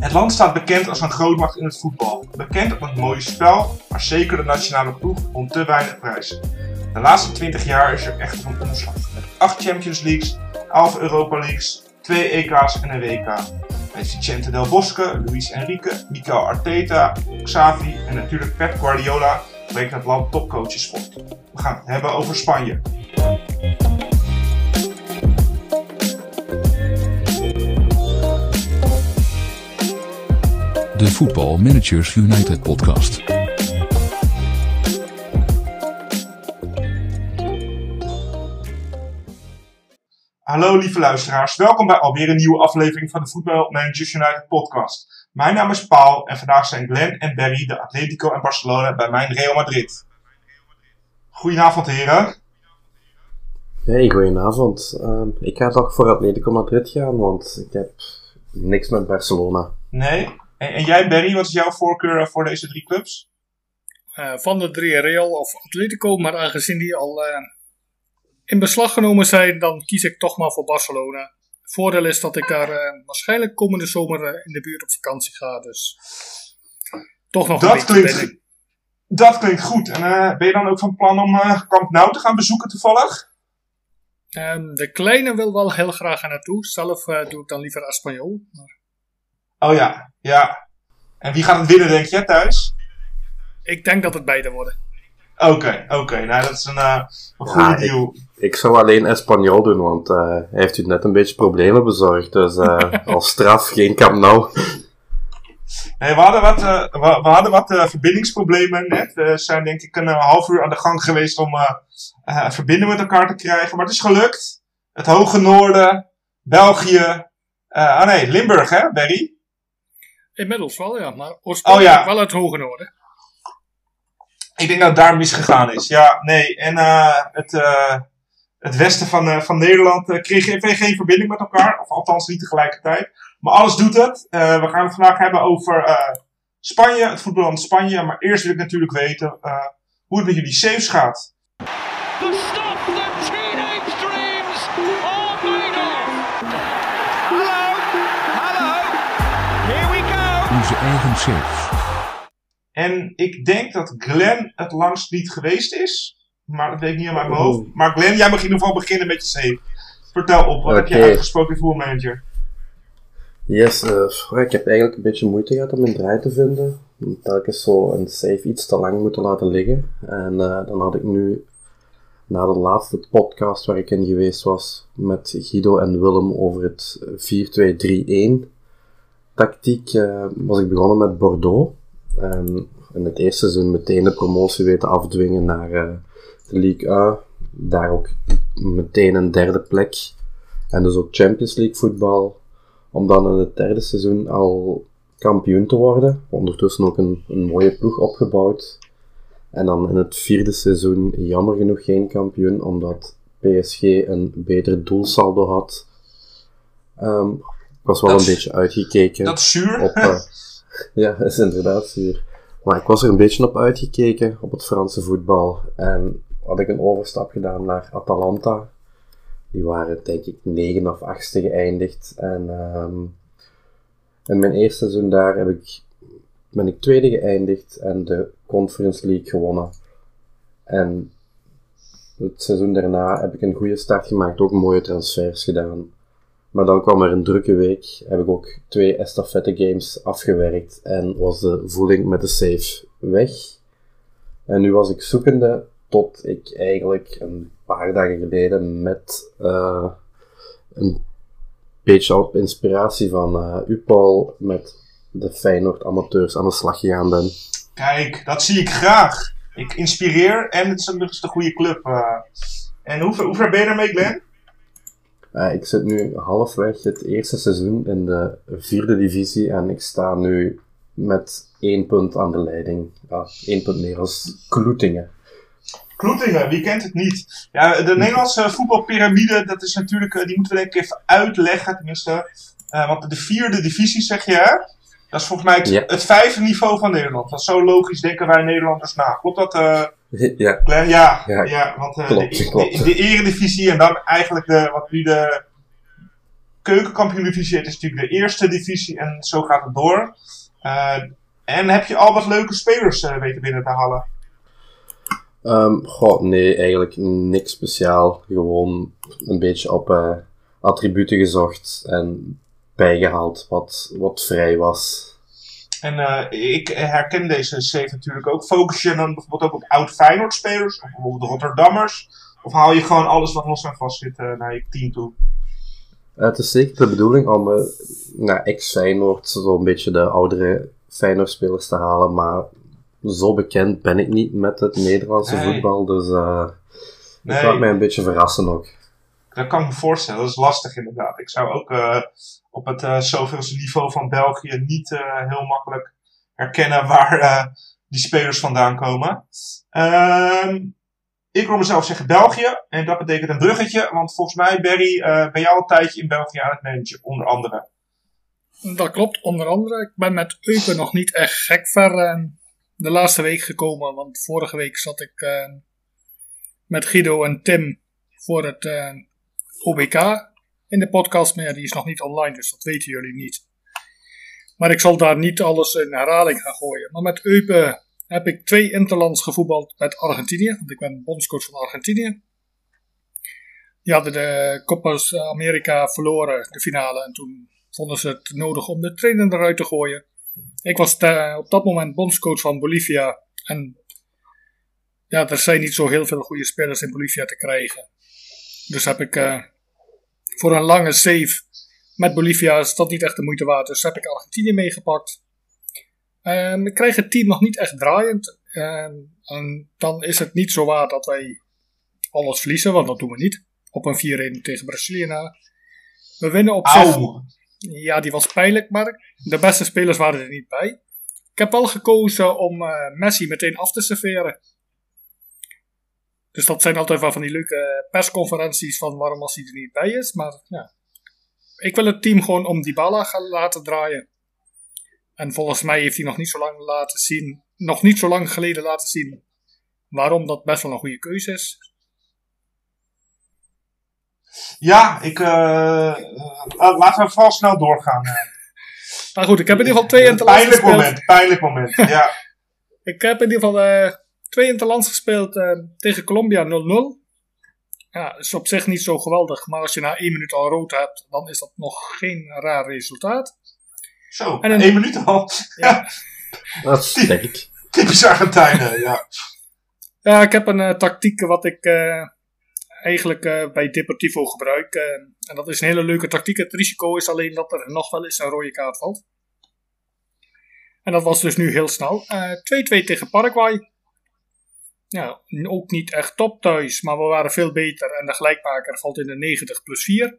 Het land staat bekend als een grootmacht in het voetbal. Bekend om het mooie spel, maar zeker de nationale ploeg om te weinig prijzen. De laatste 20 jaar is er echter een omslag. Met 8 Champions Leagues, 11 Europa Leagues, 2 EK's en een WK. Vicente Del Bosque, Luis Enrique, Mikel Arteta, Xavi en natuurlijk Pep Guardiola breekt het land topcoaches voort. We gaan het hebben over Spanje. De Football Managers United podcast. Hallo lieve luisteraars, welkom bij alweer een nieuwe aflevering van de Football Managers United podcast. Mijn naam is Paul en vandaag zijn Glenn en Barry, de Atletico en Barcelona, bij mijn Real Madrid. Goedenavond heren. Hey, goedenavond. Ehm, ik ga toch voor Atletico Madrid gaan, want ik heb niks met Barcelona. Nee? En, en jij Barry, wat is jouw voorkeur eh, voor deze drie clubs? Eh, van de drie Real of Atletico, maar aangezien die al eh, in beslag genomen zijn, dan kies ik toch maar voor Barcelona. Voordeel is dat ik daar eh, waarschijnlijk komende zomer eh, in de buurt op vakantie ga, dus toch nog Dat een beetje klinkt-. Dat klinkt goed. En eh, ben je dan ook van plan om eh Camp Nou te gaan bezoeken toevallig? Ehm, de kleine wil wel heel graag naartoe. Zelf doe ik dan liever Espanyol. Maar Oh ja, ja. En wie gaat het winnen denk je thuis? ik denk dat het beide worden. Oké, oké. Nou, dat is een, eh, een goede Ja, ik- deal. Ik zou alleen Espanyol doen, want eh, hij heeft u net een beetje problemen bezorgd. Dus eh, als straf geen Camp Nou. Nee, we hadden wat, we, we hadden wat eh, verbindingsproblemen net. We zijn denk ik een half uur aan de gang geweest om eh eh, verbinding met elkaar te krijgen. Maar het is gelukt. Het Hoge Noorden, België. eh ah nee, Limburg hè, Barry? Inmiddels wel, ja. Maar oorspronkelijk Oh, ja. wel uit Hoge Noorden. Ik denk dat het daar misgegaan is. Ja, nee. En eh, het, eh, het westen van, eh, van Nederland eh, kreeg even geen verbinding met elkaar. Of althans niet tegelijkertijd. Maar alles doet het. Eh, we gaan het vandaag hebben over eh, Spanje, het voetballand Spanje. Maar eerst wil ik natuurlijk weten eh, hoe het met jullie saves gaat. Onze eigen saves. En ik denk dat Glenn het langst niet geweest is. Maar dat weet ik niet aan mijn hoofd. Maar Glenn, jij mag in ieder geval beginnen met je save. Vertel op, wat heb je uitgesproken in voetbalmanager? Yes, eh, ik heb eigenlijk een beetje moeite gehad om een draai te vinden. Telkens zo een save iets te lang moeten laten liggen. En eh, dan had ik nu, na de laatste podcast waar ik in geweest was, met Guido en Willem over het 4-2-3-1 tactiek, eh, was ik begonnen met Bordeaux. En in het eerste seizoen meteen de promotie weten afdwingen naar eh, de Ligue 1. Daar ook meteen een derde plek. En dus ook Champions League voetbal om dan in het derde seizoen al kampioen te worden. Ondertussen ook een, een mooie ploeg opgebouwd. En dan in het vierde seizoen jammer genoeg geen kampioen, omdat PSG een beter doelsaldo had. Ehm, ik was wel Dat een beetje uitgekeken Dat is zuur. op... eh, ja, dat is inderdaad zuur. Maar ik was er een beetje op uitgekeken, op het Franse voetbal. En had ik een overstap gedaan naar Atalanta. Die waren denk ik negen of achtste geëindigd. En ehm, in mijn eerste seizoen daar heb ik, ben ik tweede geëindigd en de Conference League gewonnen. En het seizoen daarna heb ik een goede start gemaakt, ook mooie transfers gedaan. Maar dan kwam er een drukke week, heb ik ook twee estafette games afgewerkt en was de voeling met de save weg. En nu was ik zoekende tot ik eigenlijk een paar dagen geleden met eh, een beetje op inspiratie van eh u, met de Feyenoord amateurs aan de slag gegaan ben. Kijk, dat zie ik graag. Ik inspireer en het is een, goede club. eh. En hoe, ver- hoe ver ben je ermee, Glenn? Eh, ik zit nu halfweg het eerste seizoen in de vierde divisie en ik sta nu met één punt aan de leiding. Ja, één punt meer als Kloetingen. Kloetingen, wie kent het niet? Ja, de Nederlandse voetbalpyramide, dat is natuurlijk, eh, die moeten we denk ik even uitleggen, tenminste. Eh, want de vierde divisie zeg je, hè? Dat is volgens mij het, Ja. het vijfde niveau van Nederland. Want zo logisch denken wij Nederlanders na. Klopt dat, Ja? Ja, ja. Ja, want eh, klopt, de, klopt. De, de eredivisie en dan eigenlijk de, wat nu de keukenkampioen-divisie is natuurlijk de eerste divisie en zo gaat het door. Eh, en heb je al wat leuke spelers eh, weten binnen te halen? Goh, nee, eigenlijk niks speciaal. Gewoon een beetje op attributen gezocht en bijgehaald wat, wat vrij was. En eh, ik herken deze save natuurlijk ook. Focus je dan bijvoorbeeld ook op oud Feyenoord spelers? Of bijvoorbeeld Rotterdammers? Of haal je gewoon alles wat los en vast zit eh, naar je team toe? Eh, het is zeker de bedoeling om naar ex-Feyenoord zo'n beetje de oudere Feyenoord-spelers te halen, maar zo bekend ben ik niet met het Nederlandse Nee. voetbal, dus Nee. ik laat mij een beetje verrassen ook. Dat kan ik me voorstellen. Dat is lastig inderdaad. Ik zou ook eh, op het eh zoveelste niveau van België niet eh, heel makkelijk herkennen waar die spelers vandaan komen. Ehm, ik wil mezelf zeggen België. En dat betekent een bruggetje. Want volgens mij, Barry, ben jij al een tijdje in België aan het managen. Onder andere. Dat klopt, onder andere. Ik ben met Eupen nog niet echt gek ver de laatste week gekomen. Want vorige week zat ik met Guido en Tim voor het OBK in de podcast. Maar die is nog niet online, dus dat weten jullie niet. Maar ik zal daar niet alles in herhaling gaan gooien. Maar met Eupen heb ik twee interlands gevoetbald met Argentinië. Want ik ben bondscoach van Argentinië. Die hadden de Copa America verloren, de finale. En toen vonden ze het nodig om de trainer eruit te gooien. Ik was op dat moment bondscoach van Bolivia. En ja, er zijn niet zo heel veel goede spelers in Bolivia te krijgen. Dus heb ik eh, voor een lange save met Bolivia is dat niet echt de moeite waard. Dus heb ik Argentinië meegepakt. Ehm, ik krijg het team nog niet echt draaiend. Ehm, en dan is het niet zo waar dat wij alles verliezen, want dat doen we niet. Op een 4-1 tegen Brazilië na. We winnen op zich. Auw! Ja, die was pijnlijk, maar de beste spelers waren er niet bij. Ik heb wel gekozen om eh, Messi meteen af te serveren. Dus dat zijn altijd wel van die leuke persconferenties van waarom als hij er niet bij is. Maar ja, ik wil het team gewoon om Dybala gaan laten draaien. En volgens mij heeft hij nog niet zo lang laten zien, nog niet zo lang geleden laten zien waarom dat best wel een goede keuze is. Ja, ik, eh, eh, laten we vooral snel doorgaan. eh. Maar goed, ik heb in ieder geval twee interlands Pijnlijk gespeeld. moment, pijnlijk moment. Ja. Ik heb in ieder geval eh, twee interlands gespeeld eh, tegen Colombia 0-0. Ja, is op zich niet zo geweldig, maar als je na één minuut al rood hebt, dan is dat nog geen raar resultaat. Zo, En een- één minuut al. Ja. Dat is sterk. Typisch Argentijnen, ja. Ja, ik heb een eh, tactiek wat ik eh, eigenlijk eh, bij Deportivo gebruik. en dat is een hele leuke tactiek. Het risico is alleen dat er nog wel eens een rode kaart valt. En dat was dus nu heel snel. Eh, 2-2 tegen Paraguay. Ja, ook niet echt top thuis, maar we waren veel beter. En de gelijkmaker valt in de 90 plus 4.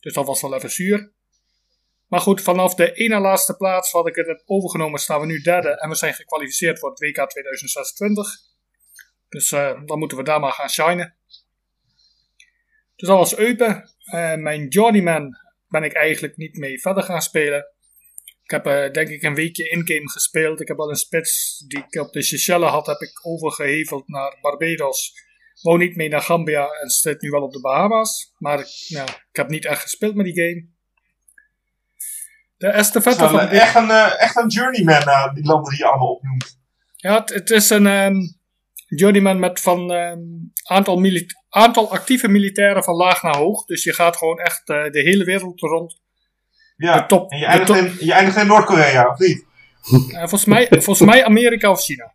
Dus dat was wel even zuur. Maar goed, vanaf de ene laatste plaats wat ik het heb overgenomen, staan we nu derde. En we zijn gekwalificeerd voor het WK 2026. Dus eh, dan moeten we daar maar gaan shinen. Dus dat was Eupen. Eh, mijn Journeyman ben ik eigenlijk niet mee verder gaan spelen. Ik heb eh, denk ik een weekje in-game gespeeld. Ik heb wel een spits die ik op de Seychelles had, heb ik overgeheveld naar Barbados. Wou niet mee naar Gambia en zit nu wel op de Bahamas. Maar ik- ja, ik heb niet echt gespeeld met die game. De estafette van... echt, een, eh, echt een journeyman, eh, die landen die je allemaal opnoemt. Ja, het, het is een ehm journeyman met van ehm, aantal, aantal actieve militairen van laag naar hoog. Dus je gaat gewoon echt eh, de hele wereld rond. Ja, De top- en je de eindigt, top- in, je eindigt in Noord-Korea, of niet? Eh, volgens, mij, volgens mij Amerika of China.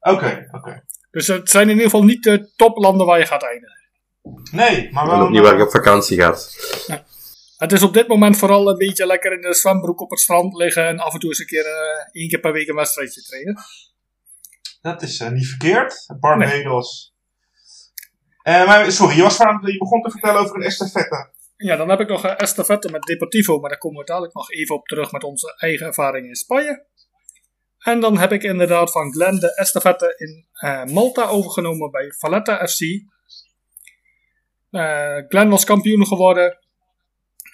Oké, oké. Dus het zijn in ieder geval niet de toplanden waar je gaat eindigen. Nee, maar En wel... ook niet waar je op vakantie gaat. Het is op dit moment vooral een beetje lekker in de zwembroek op het strand liggen. En af en toe eens een keer eh, één keer per week een wedstrijdje trainen. Dat is eh, niet verkeerd. Barbados. Eh, maar sorry, je, was van, je begon te vertellen over een estafette. Ja, dan heb ik nog een estafette met Deportivo, maar daar komen we dadelijk nog even op terug met onze eigen ervaring in Spanje. En dan heb ik inderdaad van Glenn de estafette in eh, Malta overgenomen bij Valletta FC. Eh Glenn was kampioen geworden.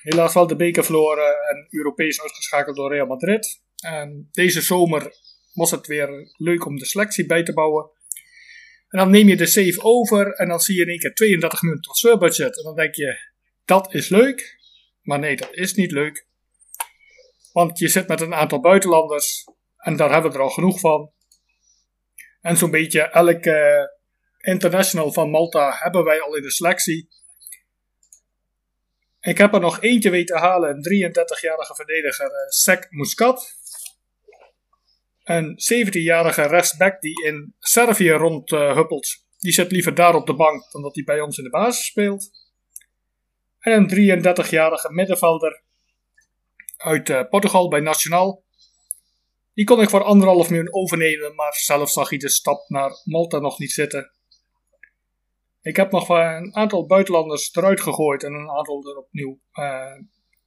Helaas wel de beker verloren en Europees uitgeschakeld door Real Madrid. En deze zomer was het weer leuk om de selectie bij te bouwen. En dan neem je de save over en dan zie je in één keer 32 miljoen transferbudget. En dan denk je, dat is leuk. Maar nee, dat is niet leuk. Want je zit met een aantal buitenlanders en daar hebben we er al genoeg van. En zo'n beetje elke international van Malta hebben wij al in de selectie. Ik heb er nog eentje weten halen, een 33-jarige verdediger, uh, Sek Muscat. Een 17-jarige rechtsback die in Servië rondhuppelt. die zit liever daar op de bank dan dat hij bij ons in de basis speelt. En een 33-jarige middenvelder uit uh, Portugal bij Nacional. Die kon ik voor anderhalf miljoen overnemen, maar zelf zag hij de stap naar Malta nog niet zitten. Ik heb nog een aantal buitenlanders eruit gegooid en een aantal er opnieuw uh,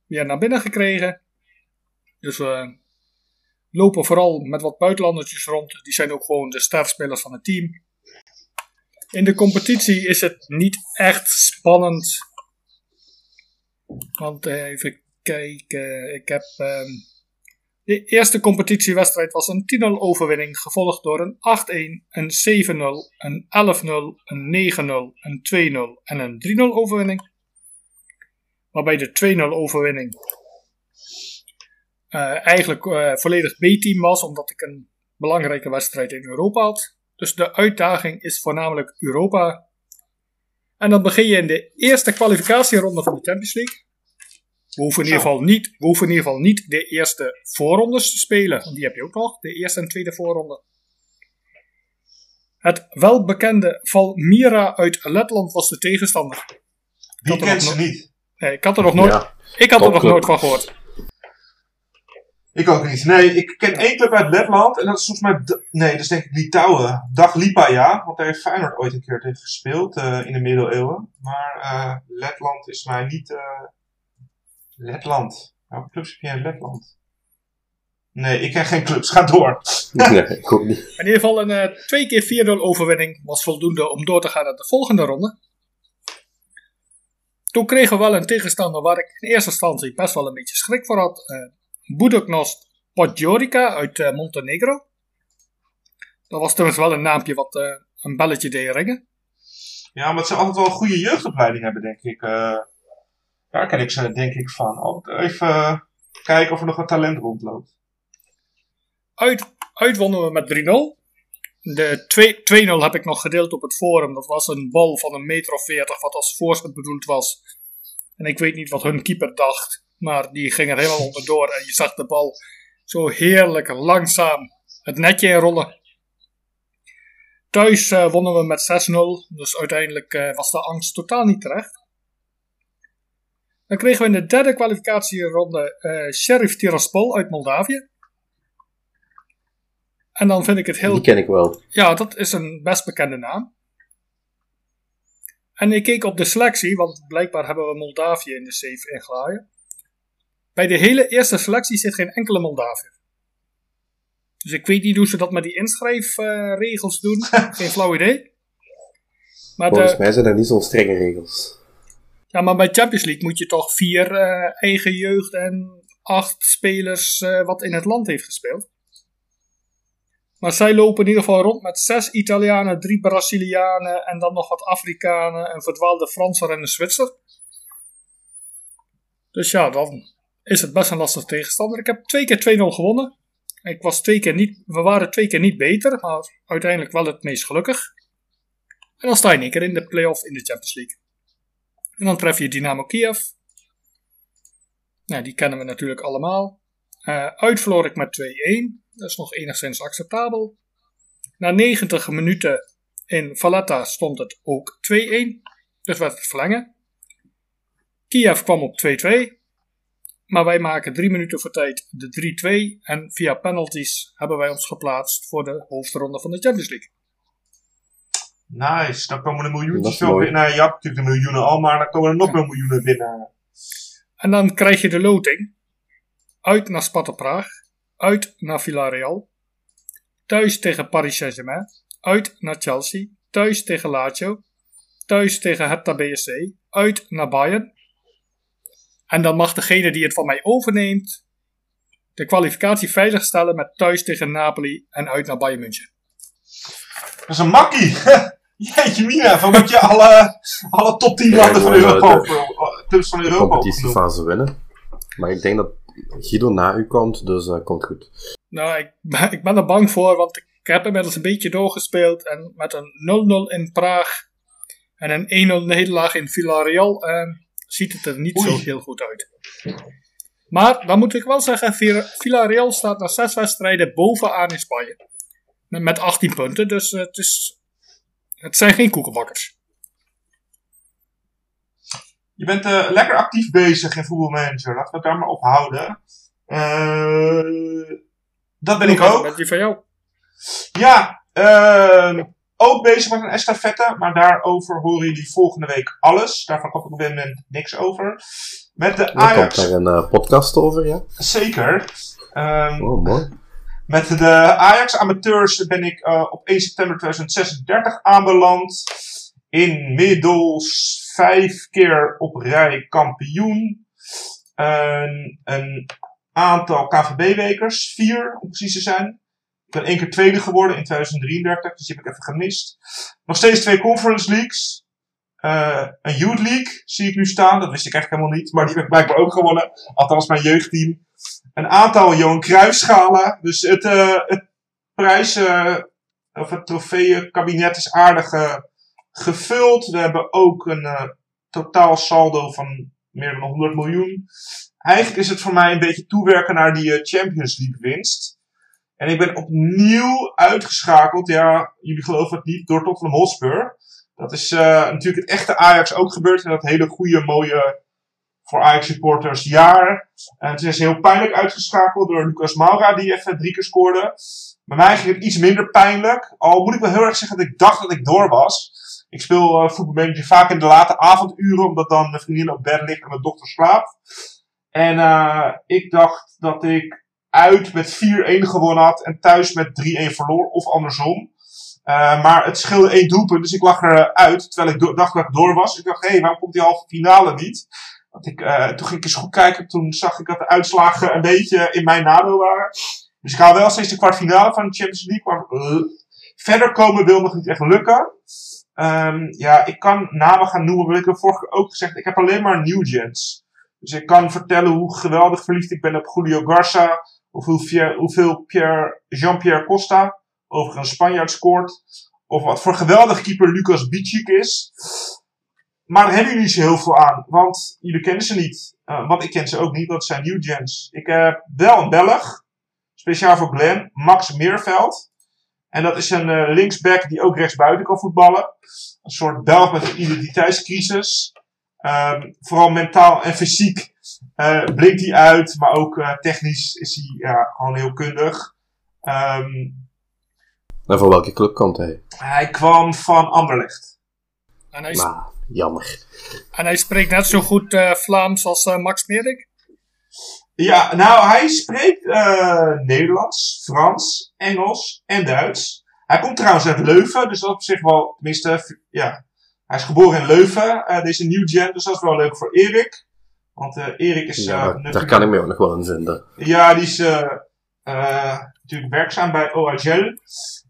weer naar binnen gekregen. Dus we lopen vooral met wat buitenlandertjes rond. Die zijn ook gewoon de startspelers van het team. In de competitie is het niet echt spannend. Want uh, even kijken, ik heb uh, de eerste competitiewedstrijd was een 10-0 overwinning, gevolgd door een 8-1, een 7-0, een 11-0, een 9-0, een 2-0 en een 3-0 overwinning. Waarbij de 2-0 overwinning uh, eigenlijk uh, volledig B-team was, omdat ik een belangrijke wedstrijd in Europa had. Dus de uitdaging is voornamelijk Europa. En dan begin je in de eerste kwalificatieronde van de Champions League. We hoeven, in ieder geval niet, we hoeven in ieder geval niet de eerste voorrondes te spelen. Want die heb je ook nog, de eerste en tweede voorronde. Het welbekende Valmira uit Letland was de tegenstander. Wie kent ze niet? Nee, ik had er nog nooit, Ja, ik had er nog nooit van gehoord. Ik ook niet. Nee, ik ken één club uit Letland. En dat is volgens mij... Nee, dat is denk ik Litouwen. Dag Lipa, ja. Want daar heeft Feyenoord ooit een keer tegen gespeeld. eh, in de middeleeuwen. Maar eh, Letland is mij niet... eh, Letland. Welke clubs heb jij in Letland? Nee, ik ken geen clubs. Ga door. Nee, ik ook niet. In ieder geval een eh, twee keer 4-0 overwinning was voldoende om door te gaan naar de volgende ronde. Toen kregen we wel een tegenstander waar ik in eerste instantie best wel een beetje schrik voor had. Budoknost Podgorica uit eh, Montenegro. Dat was trouwens wel een naampje wat eh, een belletje deed ringen. Ja, maar ze altijd wel een goede jeugdopleiding hebben, denk ik. Eh, daar ken ik ze, denk ik, van. Altijd even kijken of er nog wat talent rondloopt. Uit, uit wonnen we met 3-0. De twee- 2-0 heb ik nog gedeeld op het forum. Dat was een bal van een meter of 40 wat als voorzet bedoeld was. En ik weet niet wat hun keeper dacht. Maar die ging er helemaal onderdoor. En je zag de bal zo heerlijk langzaam het netje inrollen. Thuis eh, wonnen we met 6-0. Dus uiteindelijk eh, was de angst totaal niet terecht. Dan kregen we in de derde kwalificatieronde eh Sheriff Tiraspol uit Moldavië. En dan vind ik het heel Die ken ik wel. ja, dat is een best bekende naam. En ik keek op de selectie, want blijkbaar hebben we Moldavië in de save ingelaaien. Bij de hele eerste selectie zit geen enkele Moldaviër. Dus ik weet niet hoe ze dat met die inschrijfregels doen. geen flauw idee. Maar, Volgens de, mij zijn er niet zo'n strenge regels. ja, maar bij Champions League moet je toch vier eh, eigen jeugd en acht spelers eh, wat in het land heeft gespeeld. Maar zij lopen in ieder geval rond met zes Italianen, drie Brazilianen en dan nog wat Afrikanen, een verdwaalde Franser en een Zwitser. Dus ja, dan is het best een lastige tegenstander. Ik heb twee keer 2-0 gewonnen. Ik was twee keer niet, we waren twee keer niet beter, maar uiteindelijk wel het meest gelukkig. En dan sta je in keer in de play-off in de Champions League. En dan tref je Dynamo Kiev. Nou, die kennen we natuurlijk allemaal. Uh, uit verloor ik met 2-1. Dat is nog enigszins acceptabel. Na 90 minuten in Valletta stond het ook 2-1. Dus werd het verlengen. Kiev kwam op 2-2. Maar wij maken drie minuten voor tijd de 3-2. En via penalties hebben wij ons geplaatst voor de hoofdronde van de Champions League. Nice, dan komen er miljoentjes veel mooi. binnen. Nou, je hebt natuurlijk de miljoenen al, maar dan komen er nog meer miljoenen binnen. En dan krijg je de loting. Uit naar Sparta Praag. Uit naar Villarreal. Thuis tegen Paris Saint-Germain. Uit naar Chelsea. Thuis tegen Lazio. Thuis tegen Hertha BSC. Uit naar Bayern. En dan mag degene die het van mij overneemt. de kwalificatie veiligstellen met thuis tegen Napoli en uit naar Bayern München. Dat is een makkie. Jeetje mina, van dat je alle, alle top 10 landen van Europa, eh, eh, clubs van De Europa opgenoemd. competitiefase winnen. Maar ik denk dat Guido na u komt, dus dat komt goed. Nou, ik, ben- ik ben er bang voor, want ik heb inmiddels een beetje doorgespeeld. En met een 0-0 in Praag en een 1-0 nederlaag in Villarreal eh, ziet het er niet Oei. zo heel goed uit. Maar dan moet ik wel zeggen, Villa- Villarreal staat na zes wedstrijden bovenaan in Spanje. Met, met 18 punten, dus het, is, het zijn geen koekenbakkers. Je bent eh, lekker actief bezig in voetbalmanager. Laten we het daar maar op houden. Eh, dat ben ik ook. Met die van jou? Ja, ehm, ook bezig met een estafette, maar daarover horen jullie volgende week alles. Daarvan kan ik op dit moment niks over. Met de Er komt Ajax, daar een eh, podcast over, ja? zeker. Ehm, Oh, mooi. met de Ajax amateurs ben ik eh, op 1 september 2036 aanbeland. Inmiddels vijf keer op rij kampioen. Een aantal KVB-wekers, vier om precies te zijn. Ik ben één keer tweede geworden in 2033, dus die heb ik even gemist. Nog steeds twee Conference Leagues. Eh, een Youth League zie ik nu staan, dat wist ik echt helemaal niet. Maar die heb ik blijkbaar ook gewonnen. Althans, mijn jeugdteam. Een aantal Johan Cruijffschalen. Dus het, eh het prijs, eh, of het trofeeënkabinet is aardig gevuld. We hebben ook een totaal saldo van meer dan 100 miljoen. Eigenlijk is het voor mij een beetje toewerken naar die Champions League winst. En ik ben opnieuw uitgeschakeld, ja, jullie geloven het niet, door Tottenham Hotspur. Dat is eh, natuurlijk het echte Ajax ook gebeurd in dat hele goede, mooie, voor Ajax supporters jaar. En het is heel pijnlijk uitgeschakeld door Lucas Moura, die even drie keer scoorde. Bij mij ging het iets minder pijnlijk. Al moet ik wel heel erg zeggen dat ik dacht dat ik door was. Ik speel uh, voetbalmanager vaak in de late avonduren, omdat dan mijn vriendin op bed ligt en mijn dochter slaapt. En eh, ik dacht dat ik uit met 4-1 gewonnen had en thuis met 3-1 verloor, of andersom. Eh, maar het scheelde één doelpunt, dus ik lag eruit, terwijl ik dacht dat ik door was. Ik dacht, hé, hey, waarom komt die halve finale niet? Want ik, eh, toen ging ik eens goed kijken, toen zag ik dat de uitslagen een beetje in mijn nadeel waren. Dus ik haal wel steeds de kwartfinale van de Champions League, eh, verder komen wil nog niet echt lukken. Ehm, ja, ik kan namen gaan noemen, maar ik heb vorige keer ook gezegd, ik heb alleen maar new gens. Dus ik kan vertellen hoe geweldig verliefd ik ben op Julio Garza, of hoeveel, Pierre, Jean-Pierre Costa, overigens Spanjaard, scoort. Of wat voor geweldig keeper Lucas Bicic is. Maar daar hebben jullie niet zo heel veel aan, want jullie kennen ze niet. Uh, want ik ken ze ook niet, dat zijn new gens. Ik heb wel een Belg, speciaal voor Glenn, Max Meerveld. En dat is een uh, linksback die ook rechtsbuiten kan voetballen. Een soort Belg met een identiteitscrisis. Um, vooral mentaal en fysiek uh, blinkt hij uit, maar ook uh, technisch is hij ja, gewoon heel kundig. Um, en voor welke club komt hij? Hij kwam van Anderlecht. En hij, nou, jammer. En hij spreekt net zo goed uh, Vlaams als Max Meerdink? Ja, nou, hij spreekt Nederlands, Frans, Engels en Duits. Hij komt trouwens uit Leuven, dus dat is op zich wel, tenminste, ja, hij is geboren in Leuven, uh, deze New Gen, dus dat is wel leuk voor Erik. Want uh, Erik is. Ja, uh, daar, kan ik me ook nog wel in vinden. Ja, die is natuurlijk werkzaam bij OHL.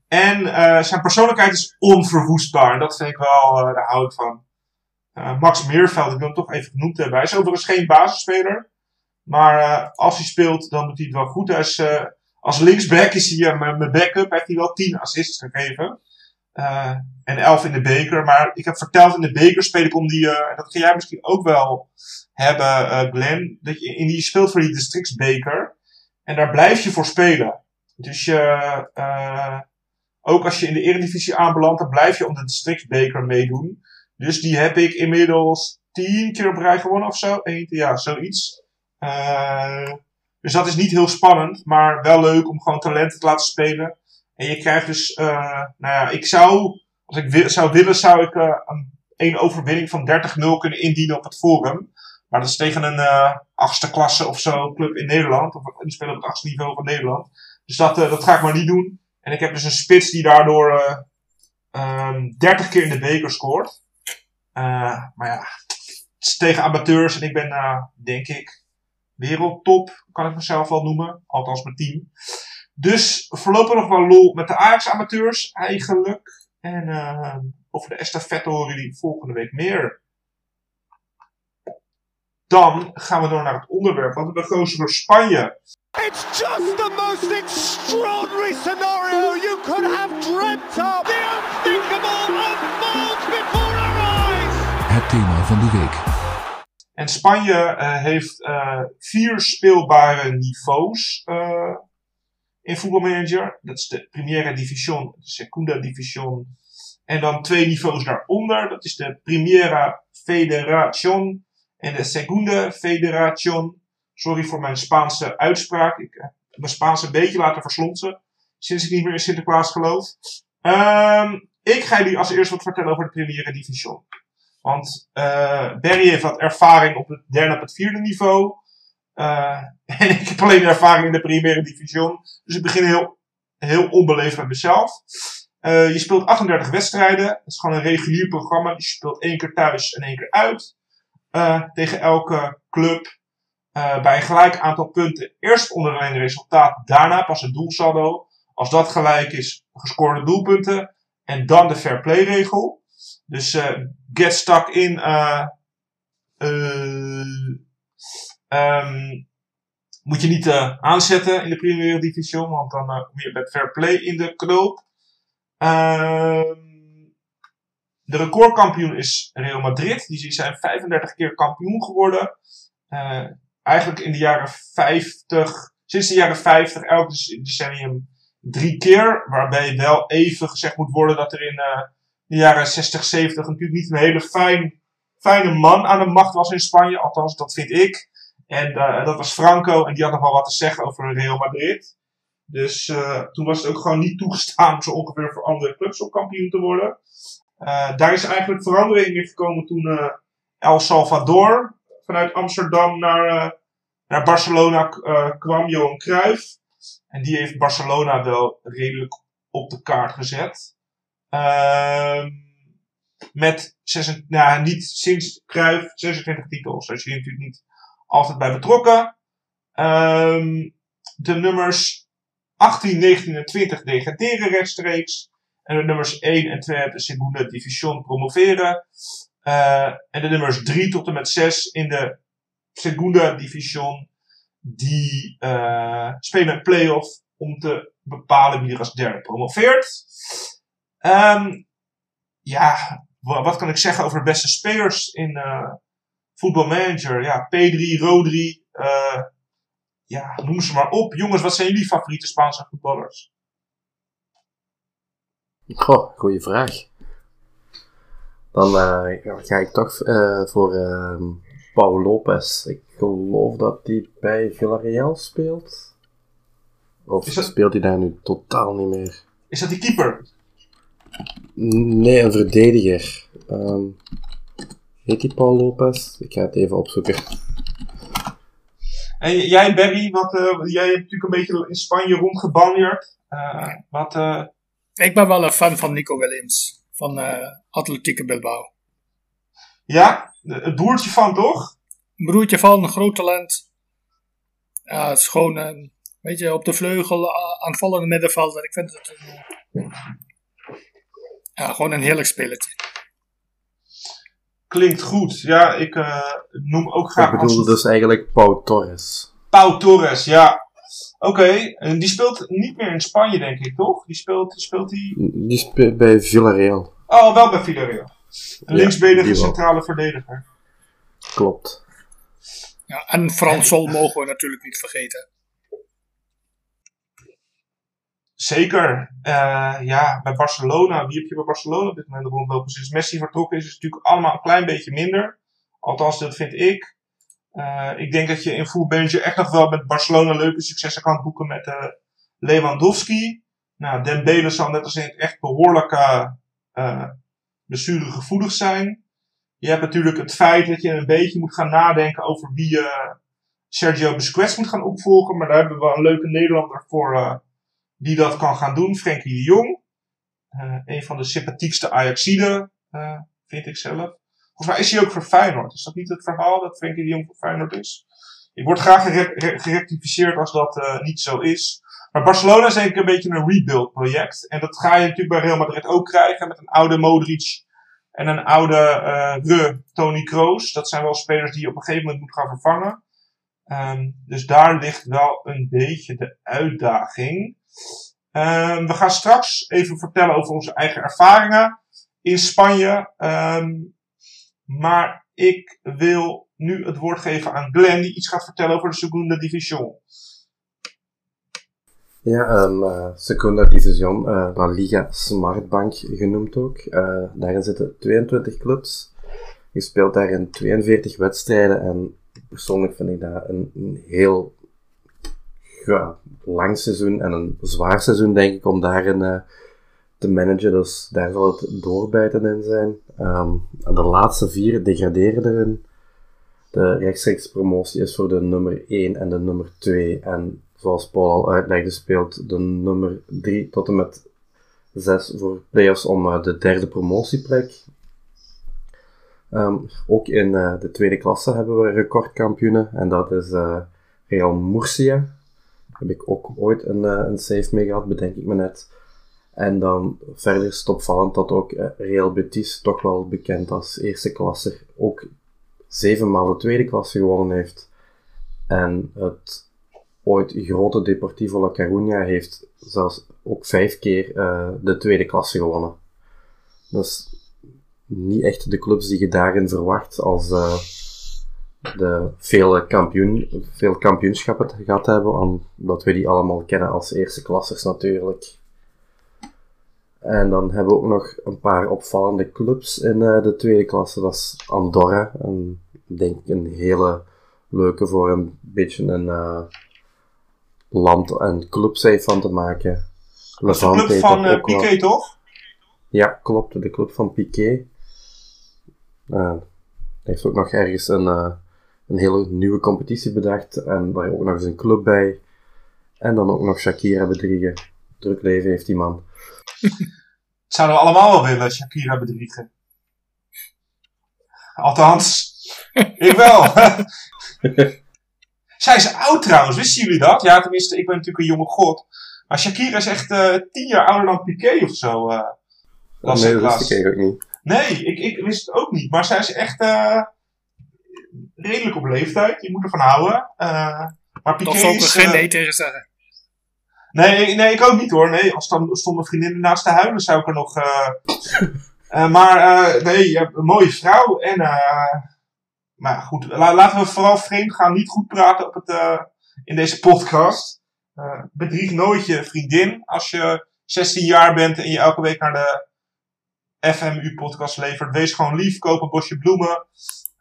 En zijn persoonlijkheid is onverwoestbaar. En dat vind ik wel, daar hou ik van. Max Meerveld, ik wil hem toch even genoemd hebben. Hij is overigens geen basisspeler. Maar als hij speelt, dan doet hij het wel goed. Hij is, als linksback is hij mijn backup. Heeft hij wel 10 assists gegeven. Uh, en 11 in de beker. Maar ik heb verteld in de beker speel ik om die. Uh, dat ga jij misschien ook wel hebben, uh, Glenn. Dat je in die speelt voor die districtsbeker. En daar blijf je voor spelen. Dus je. ook als je in de Eredivisie aanbelandt, dan blijf je om de districtsbeker meedoen. Dus die heb ik inmiddels 10 keer op rij gewonnen of zo. Eén, ja, zoiets. dus dat is niet heel spannend, maar wel leuk om gewoon talenten te laten spelen. En je krijgt dus, uh, nou ja, ik zou, als ik wil, zou willen, zou ik uh, een, een overwinning van 30-0 kunnen indienen op het forum. Maar dat is tegen een uh, achtste klasse of zo club in Nederland. Of die spelen op het achtste niveau van Nederland. Dus dat, dat ga ik maar niet doen. En ik heb dus een spits die daardoor um, 30 keer in de beker scoort. maar ja, het is tegen amateurs en ik ben, denk ik, wereldtop, kan ik mezelf wel noemen. Althans mijn team. Dus voorlopig nog wel lol met de Ajax-amateurs eigenlijk. En eh, over de estafette horen jullie volgende week meer. Dan gaan we door naar het onderwerp, want we hebben voor Spanje. It's just the most extraordinary scenario you could have dreamt of. The unthinkable unfolds before our eyes. Het thema van de week. En Spanje eh, heeft eh, vier speelbare niveaus eh, in voetbalmanager. Dat is de Primera División, de Segunda División. En dan twee niveaus daaronder. Dat is de Primera Federación en de Segunda Federación. Sorry voor mijn Spaanse uitspraak. Ik heb mijn Spaans een beetje laten verslonsen. Sinds ik niet meer in Sinterklaas geloof. Ehm, ik ga jullie als eerste wat vertellen over de Primera División. Want eh Barry heeft wat ervaring op het derde en het vierde niveau. Eh, en ik heb alleen ervaring in de Primera Division. Dus ik begin heel, heel onbeleefd met mezelf. Eh, je speelt 38 wedstrijden. Het is gewoon een regulier programma. Dus je speelt één keer thuis en één keer uit. Eh, tegen elke club. Bij een gelijk aantal punten. Eerst onderling resultaat. Daarna pas het doelsaldo. Als dat gelijk is, gescoorde doelpunten. En dan de fair play regel. Dus get stuck in. Ehm, moet je niet eh, aanzetten in de Premier Division, want dan eh, kom je met fair play in de knoop. Ehm, de recordkampioen is Real Madrid. Die zijn 35 keer kampioen geworden. Eh, eigenlijk in de jaren 50, sinds de jaren 50, elk dec- decennium drie keer. Waarbij wel even gezegd moet worden dat er in de jaren 60, 70 natuurlijk niet een hele fijn, fijne man aan de macht was in Spanje. Althans, dat vind ik. En eh, dat was Franco en die had nog wel wat te zeggen over Real Madrid. Dus eh, toen was het ook gewoon niet toegestaan zo ongeveer voor andere clubs om kampioen te worden. Eh, daar is eigenlijk verandering in gekomen toen El Salvador vanuit Amsterdam naar, naar Barcelona kwam, Johan Cruijff. En die heeft Barcelona wel redelijk op de kaart gezet. Ehm met 26, nou, niet sinds Cruijff 26 titels. Is hij natuurlijk niet altijd bij betrokken. Ehm, de nummers 18, 19 en 20 degraderen rechtstreeks. En de nummers 1 en 2 uit de Segunda Division promoveren. Eh, en de nummers 3 tot en met 6 in de Segunda Division. Die eh, spelen een play-off om te bepalen wie er als derde promoveert. Ehm, ja, wa- wat kan ik zeggen over de beste spelers in eh voetbalmanager? Ja, P3, Rodri. eh, ja, noem ze maar op. Jongens, wat zijn jullie favoriete Spaanse voetballers? Goh, goeie vraag. Dan eh, ga ik toch eh, voor ehm Paul Lopez. Ik geloof dat hij bij Villarreal speelt. Of dat- speelt hij daar nu totaal niet meer? Is dat die keeper? Nee, een verdediger. Ehm heet die Paul Lopez? Ik ga het even opzoeken. En jij, Barry, wat, eh, jij hebt natuurlijk een beetje in Spanje rondgebanjeerd. Eh, wat, eh, Ik ben wel een fan van Nico Williams. Van eh Atletico Bilbao. ja, het broertje van toch? Een broertje van, een groot talent. Ja, het is gewoon een weet je, op de vleugel aanvallende middenvelder. Ik vind het een, ja, gewoon een heerlijk spelletje. Klinkt goed. Ja, ik eh, noem ook graag Ik bedoelde dus eigenlijk Pau Torres. Pau Torres, ja. Oké, en die speelt niet meer in Spanje, denk ik, toch? Die speelt, speelt die... Die speelt bij Villarreal. Oh, wel bij Villarreal. Een Ja, linksbenige wel. centrale verdediger. Klopt. Ja, en Frans Sol mogen we natuurlijk niet vergeten. Zeker. Eh, ja, bij Barcelona. Wie heb je bij Barcelona op dit moment rondlopen? Sinds Messi vertrokken is het natuurlijk allemaal een klein beetje minder. Althans, dat vind ik. Eh, ik denk dat je in voetbalmanager echt nog wel met Barcelona leuke successen kan boeken met eh, Lewandowski. Nou, Dembele zal net als in het echt behoorlijk eh eh, blessuregevoelig zijn. Je hebt natuurlijk het feit dat je een beetje moet gaan nadenken over wie Sergio Busquets moet gaan opvolgen. Maar daar hebben we een leuke Nederlander voor die dat kan gaan doen. Frenkie de Jong. Eh, een van de sympathiekste Ajaxiden, eh, vind ik zelf. Volgens mij is hij ook voor Feyenoord. Is dat niet het verhaal dat Frenkie de Jong voor Feyenoord is? Ik word graag gere- re- gerectificeerd als dat eh, niet zo is. Maar Barcelona is ik een beetje een rebuild project. En dat ga je natuurlijk bij Real Madrid ook krijgen. Met een oude Modric en een oude eh Re Tony Kroos. Dat zijn wel spelers die je op een gegeven moment moet gaan vervangen. Ehm, dus daar ligt wel een beetje de uitdaging. Ehm, we gaan straks even vertellen over onze eigen ervaringen in Spanje. Ehm, maar ik wil nu het woord geven aan Glenn, die iets gaat vertellen over de Segunda Division. Ja, een eh Segunda Division, eh, La Liga Smartbank genoemd ook. Eh, daarin zitten 22 clubs. Je speelt daarin 42 wedstrijden en persoonlijk vind ik dat een, een heel ja, lang seizoen en een zwaar seizoen, denk ik, om daarin eh, te managen. Dus daar zal het doorbijten in zijn. Ehm, de laatste vier degraderen erin. De rechtstreeks promotie is voor de nummer 1 en de nummer 2. En zoals Paul al uitlegde, speelt de nummer 3 tot en met 6 voor players om eh, de derde promotieplek. Ehm, ook in eh, de tweede klasse hebben we recordkampioenen en dat is Real Murcia. Heb ik ook ooit een, eh, een save mee gehad, bedenk ik me net. En dan verder is het opvallend dat ook eh, Real Betis, toch wel bekend als eerste klasser, ook zevenmaal de tweede klasse gewonnen heeft. En het ooit grote Deportivo La Coruña heeft zelfs ook vijf keer eh, de tweede klasse gewonnen. Dus niet echt de clubs die je daarin verwacht als de vele kampioen, veel kampioenschappen gehad hebben, omdat we die allemaal kennen als eerste klassers natuurlijk. En dan hebben we ook nog een paar opvallende clubs in eh, de tweede klasse. Dat is Andorra. En ik denk een hele leuke voor een beetje een eh, land- en clubsave van te maken. Dat is de club van wel. Piqué, toch? Ja, klopt. De club van Piqué. Heeft ook nog ergens een, een hele nieuwe competitie bedacht. En daar ook nog eens een club bij. En dan ook nog Shakira bedriegen. Druk leven heeft die man. Zouden we allemaal wel willen, Shakira bedriegen. Althans, ik wel. Zij is oud trouwens, wisten jullie dat? Ja, tenminste, ik ben natuurlijk een jonge god. Maar Shakira is echt eh, tien jaar ouder dan Piqué of zo. eh nee, ik dat wist ik eigenlijk niet. Nee, ik, ik wist het ook niet. Maar zij is echt eh, redelijk op leeftijd. Je moet ervan houden. Eh, maar Piqué Dat ik geen eh, nee tegen zeggen. Nee, nee, ik ook niet hoor. Nee, als dan stonden vriendinnen naast te huilen, zou ik er nog. eh maar nee, je hebt een mooie vrouw. En, maar goed, la- laten we vooral vreemd gaan, niet goed praten op het, in deze podcast. Bedrieg nooit je vriendin als je 16 jaar bent en je elke week naar de FMU-podcast levert. Wees gewoon lief, koop een bosje bloemen.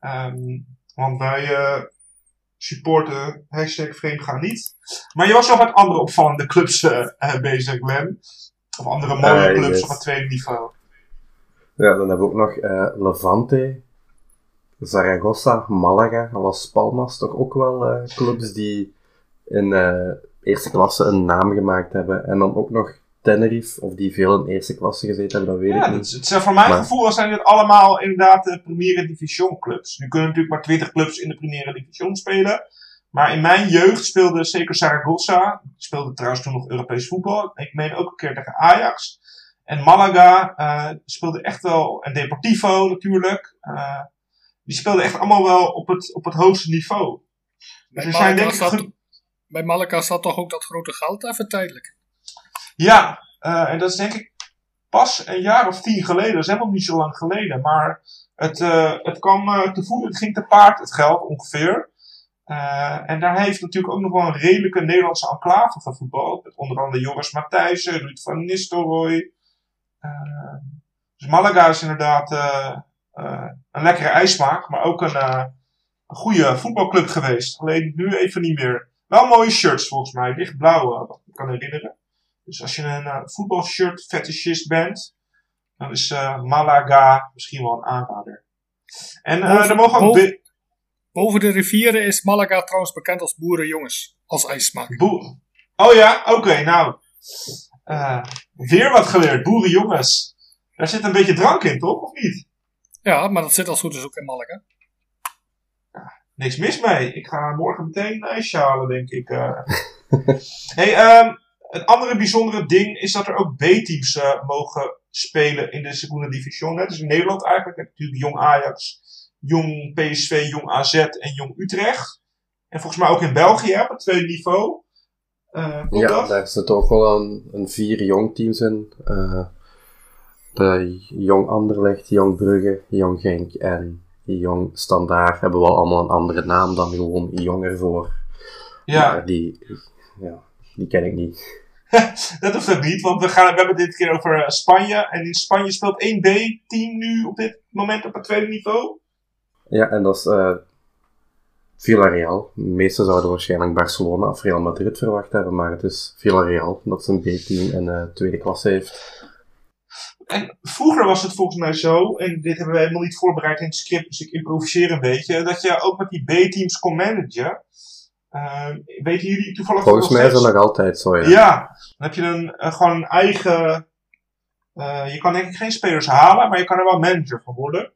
Ehm, want wij eh, supporten hashtag vreemdgaan niet. Maar je was nog met andere opvallende clubs eh, bezig, Glenn. Of andere mooie clubs yes. op het tweede niveau. Ja, dan hebben we ook nog Levante, Zaragoza, Malaga, Las Palmas. Toch ook wel clubs die in eerste klasse een naam gemaakt hebben. En dan ook nog Tenerife, of die veel in eerste klasse gezeten hebben, dat weet Ja, ik niet. is, het zijn voor mijn Maar- gevoel zijn dit allemaal inderdaad de Primera Division clubs. Nu kunnen natuurlijk maar 20 clubs in de Primera Division spelen. Maar in mijn jeugd speelde zeker Zaragoza. Speelde trouwens toen nog Europees voetbal. Ik meen ook een keer tegen Ajax. En Malaga eh, speelde echt wel. En Deportivo natuurlijk. eh, die speelden echt allemaal wel op het, op het hoogste niveau. Dus Bij er zijn denk Malaga, ik zat, ge- bij Malaga zat toch ook dat grote geld even tijdelijk. Ja, eh, en dat is denk ik pas een jaar of tien geleden. Dat is helemaal niet zo lang geleden. Maar het, eh, het kwam eh, te voet, het ging te paard, het geld ongeveer. En daar heeft natuurlijk ook nog wel een redelijke Nederlandse enclave gevoetbald. Met onder andere Joris Matthijssen, Ruud van Nistelrooy. Dus Malaga is inderdaad een lekkere ijsmaak, maar ook een, een goede voetbalclub geweest. Alleen nu even niet meer. Wel mooie shirts volgens mij, lichtblauw, wat ik me kan herinneren. Dus als je een eh, voetbalshirt fetishist bent, dan is eh, Malaga misschien wel een aanrader. En eh Boven- er mogen ook boven- de rivieren is Malaga trouwens bekend als boerenjongens. Als ijsmaak. boe- Oh ja, oké, nou. Eh, weer wat geleerd, boerenjongens. Daar zit een beetje drank in, toch? Of niet? Ja, maar dat zit als goed is ook in Malaga. niks mis mee. Ik ga morgen meteen een ijsje halen, denk ik. eh. hey, ehm, een andere bijzondere ding is dat er ook B-teams eh, mogen spelen in de Segunda Division. Net als in Nederland eigenlijk. Je hebt natuurlijk Jong Ajax, Jong PSV, Jong AZ en Jong Utrecht. En volgens mij ook in België op het tweede niveau. Eh, Ja, dat? daar zitten ook wel een, een vier jong teams in. Eh, de Jong Anderlecht, Jong Brugge, Jong Genk en Jong Standaard hebben wel allemaal een andere naam dan gewoon Jong ervoor. Ja. Maar die, ja, die ken ik niet. Dat hoeft ook niet, want we, gaan, we hebben dit keer over eh, Spanje. En in Spanje speelt één B-team nu op dit moment op het tweede niveau. Ja, en dat is eh Villarreal. De meesten zouden waarschijnlijk Barcelona of Real Madrid verwacht hebben, maar het is Villarreal dat zijn B-team in de tweede klasse heeft. En vroeger was het volgens mij zo, en dit hebben we helemaal niet voorbereid in het script, dus ik improviseer een beetje, dat je ook met die B-teams kon managen. Eh, weten jullie toevallig Volgens mij is dat nog altijd zo, ja. Ja, dan heb je een, eh, gewoon een eigen. eh, je kan denk ik geen spelers halen, maar je kan er wel manager van worden.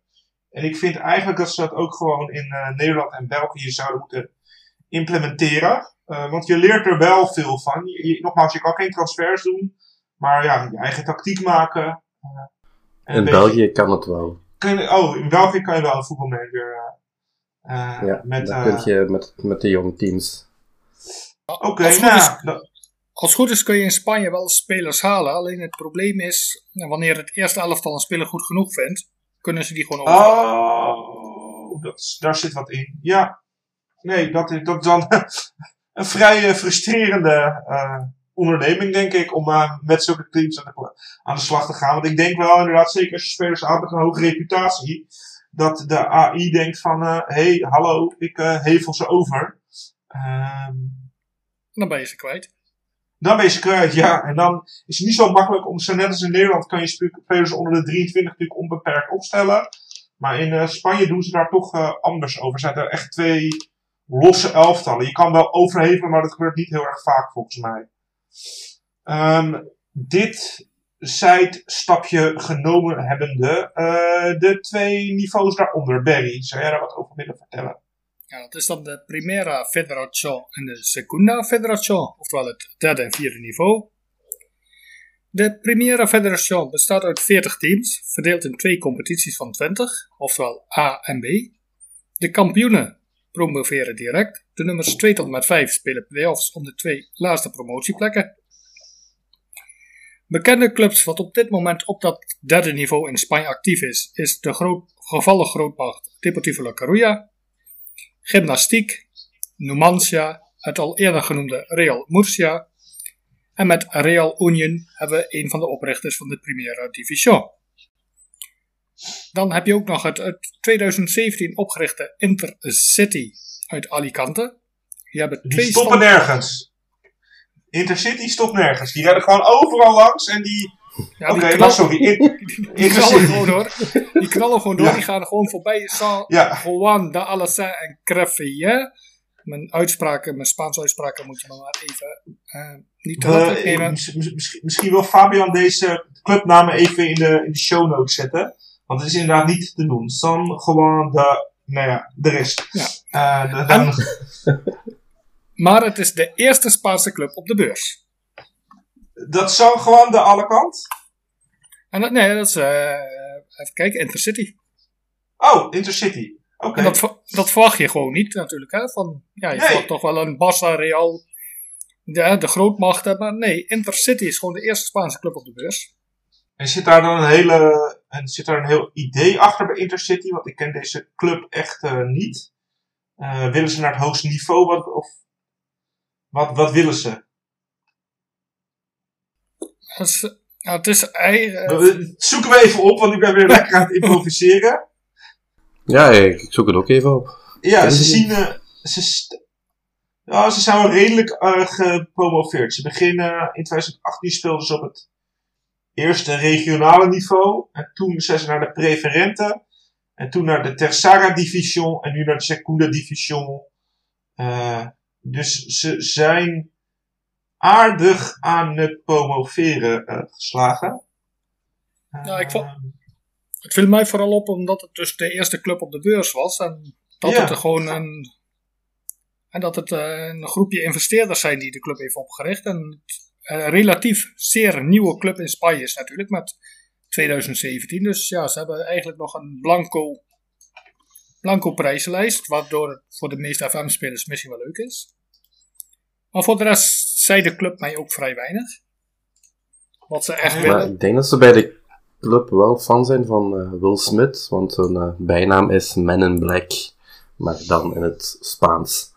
En ik vind eigenlijk dat ze dat ook gewoon in eh, Nederland en België zouden moeten implementeren. Want je leert er wel veel van. Je, je- nogmaals, je kan geen transfers doen, maar ja, je eigen tactiek maken. en In België kan het wel. Kun je- oh, in België kan je wel een voetbalmanager. Eh, eh, Ja, met, dan eh, kun je met, met de jong teams. Oké, Als het nou, goed is- dat- Als het goed is kun je in Spanje wel spelers halen. Alleen het probleem is, nou, wanneer het eerste elftal een speler goed genoeg vindt, kunnen ze die gewoon overhalen. Oh, dat, daar zit wat in. Ja. Nee, dat is, dat dan een vrij eh, frustrerende eh, onderneming, denk ik, om eh, met zulke teams aan de, aan de slag te gaan. Want ik denk wel inderdaad, zeker als je spelers haalt met een hoge reputatie, dat de AI denkt van, hé, hey, hallo, ik eh, hevel ze over. Ehm, Dan ben je ze kwijt. dan ben je ze kwijt, ja. En dan is het niet zo makkelijk om, zo net als in Nederland, kan je spe- spelers onder de 23 natuurlijk onbeperkt opstellen. Maar in eh, Spanje doen ze daar toch eh, anders over. Zijn er echt twee losse elftallen. Je kan wel overhevelen, maar dat gebeurt niet heel erg vaak volgens mij. Ehm, dit zijstapje genomen hebbende, eh, de twee niveaus daaronder. Barry, zou jij daar wat over willen vertellen? Ja, dat is dan de Primera Federación en de Segunda Federación, oftewel het derde en vierde niveau. De Primera Federación bestaat uit 40 teams, verdeeld in twee competities van 20, oftewel A en B. De kampioenen promoveren direct. De nummers 2 tot en met 5 spelen play-offs om de twee laatste promotieplekken. Bekende clubs wat op dit moment op dat derde niveau in Spanje actief is, is de groot, gevallen grootmacht Deportivo La Coruña, Gymnastiek, Numancia, het al eerder genoemde Real Murcia. En met Real Union hebben we een van de oprichters van de Primera Division. Dan heb je ook nog het uit 2017 opgerichte Intercity uit Alicante. Die hebben Die twee stoppen nergens. Intercity stopt nergens. Die rijden gewoon overal langs en die... Ja, Oké, die knallen- sorry. In- Die knallen Intercity. gewoon door. Die knallen gewoon door. Ja. Die gaan gewoon voorbij. San Ja. Juan de Alassin en Crevillé. Mijn uitspraken, mijn Spaanse uitspraken moet je me maar even eh, niet te nemen. mis- misschien, misschien wil Fabian deze clubnamen even in de, in de show notes zetten. Want het is inderdaad niet te doen. San gewoon de... Nou ja, de rest. Ja. Eh, de- dan, Maar het is de eerste Spaanse club op de beurs. dat is San gewoon de alle kant. En dat, nee, dat is, eh, even kijken, Intercity. Oh, Intercity. Oké. Dat, dat verwacht je gewoon niet natuurlijk. Hè? Van, ja, je Nee. verwacht toch wel een Barça, Real, de, de grootmachten. Maar nee, Intercity is gewoon de eerste Spaanse club op de beurs. En zit daar dan een hele... En zit daar een heel idee achter bij Intercity? Want ik ken deze club echt eh, niet. Eh, willen ze naar het hoogste niveau? Wat, of wat, wat willen ze? Is, nou, het is Eh, zoeken we even op, want ik ben weer lekker aan het improviseren. Ja, ik ik zoek het ook even op. Ja, Ken ze zien. eh, ze, ja, ze zijn wel redelijk eh, gepromoveerd. Ze beginnen in 2018 speelden ze op het eerste regionale niveau. En toen zijn ze naar de preferente. En toen naar de Tercera Division. En nu naar de Segunda Division. Eh, dus ze zijn aardig aan het promoveren eh, geslagen. Ja, ik vond- Eh, Het viel mij vooral op omdat het dus de eerste club op de beurs was. En Dat Ja. het er gewoon een. En dat het eh, een groepje investeerders zijn die de club heeft opgericht. En een relatief zeer nieuwe club in Spanje is natuurlijk met 2017. Dus ja, ze hebben eigenlijk nog een blanco, blanco prijzenlijst. Waardoor het voor de meeste FM-spelers misschien wel leuk is. Maar voor de rest zei de club mij ook vrij weinig. Wat ze echt Ja. Maar willen. ik denk dat ze bij de club wel fan zijn van eh, Will Smith, want hun eh, bijnaam is Men in Black, maar dan in het Spaans.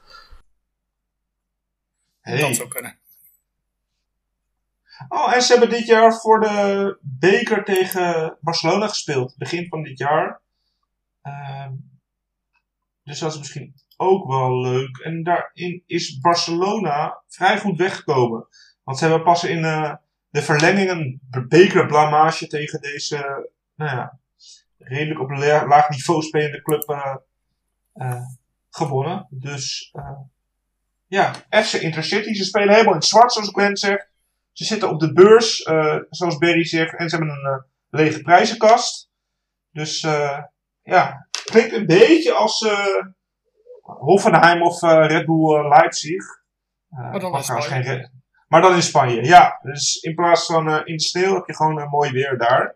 Hey. Dat zou kunnen. Oh, en ze hebben dit jaar voor de beker tegen Barcelona gespeeld. Begin van dit jaar. Ehm, dus dat is misschien ook wel leuk. En daarin is Barcelona vrij goed weggekomen. Want ze hebben pas in eh, de verlenging een bekerblamage tegen deze, nou ja, redelijk op la- laag niveau spelende club eh, eh, gewonnen. Dus ja, FC Intercity. Ze spelen helemaal in het zwart, zoals Glenn zegt. Ze zitten op de beurs, zoals Berry zegt, en ze hebben een lege prijzenkast. Dus ja, klinkt een beetje als eh, Hoffenheim of eh, Red Bull eh, Leipzig. Eh, Maar dan geen Maar dan in Spanje, ja. Dus in plaats van in de sneeuw heb je gewoon een mooi weer daar.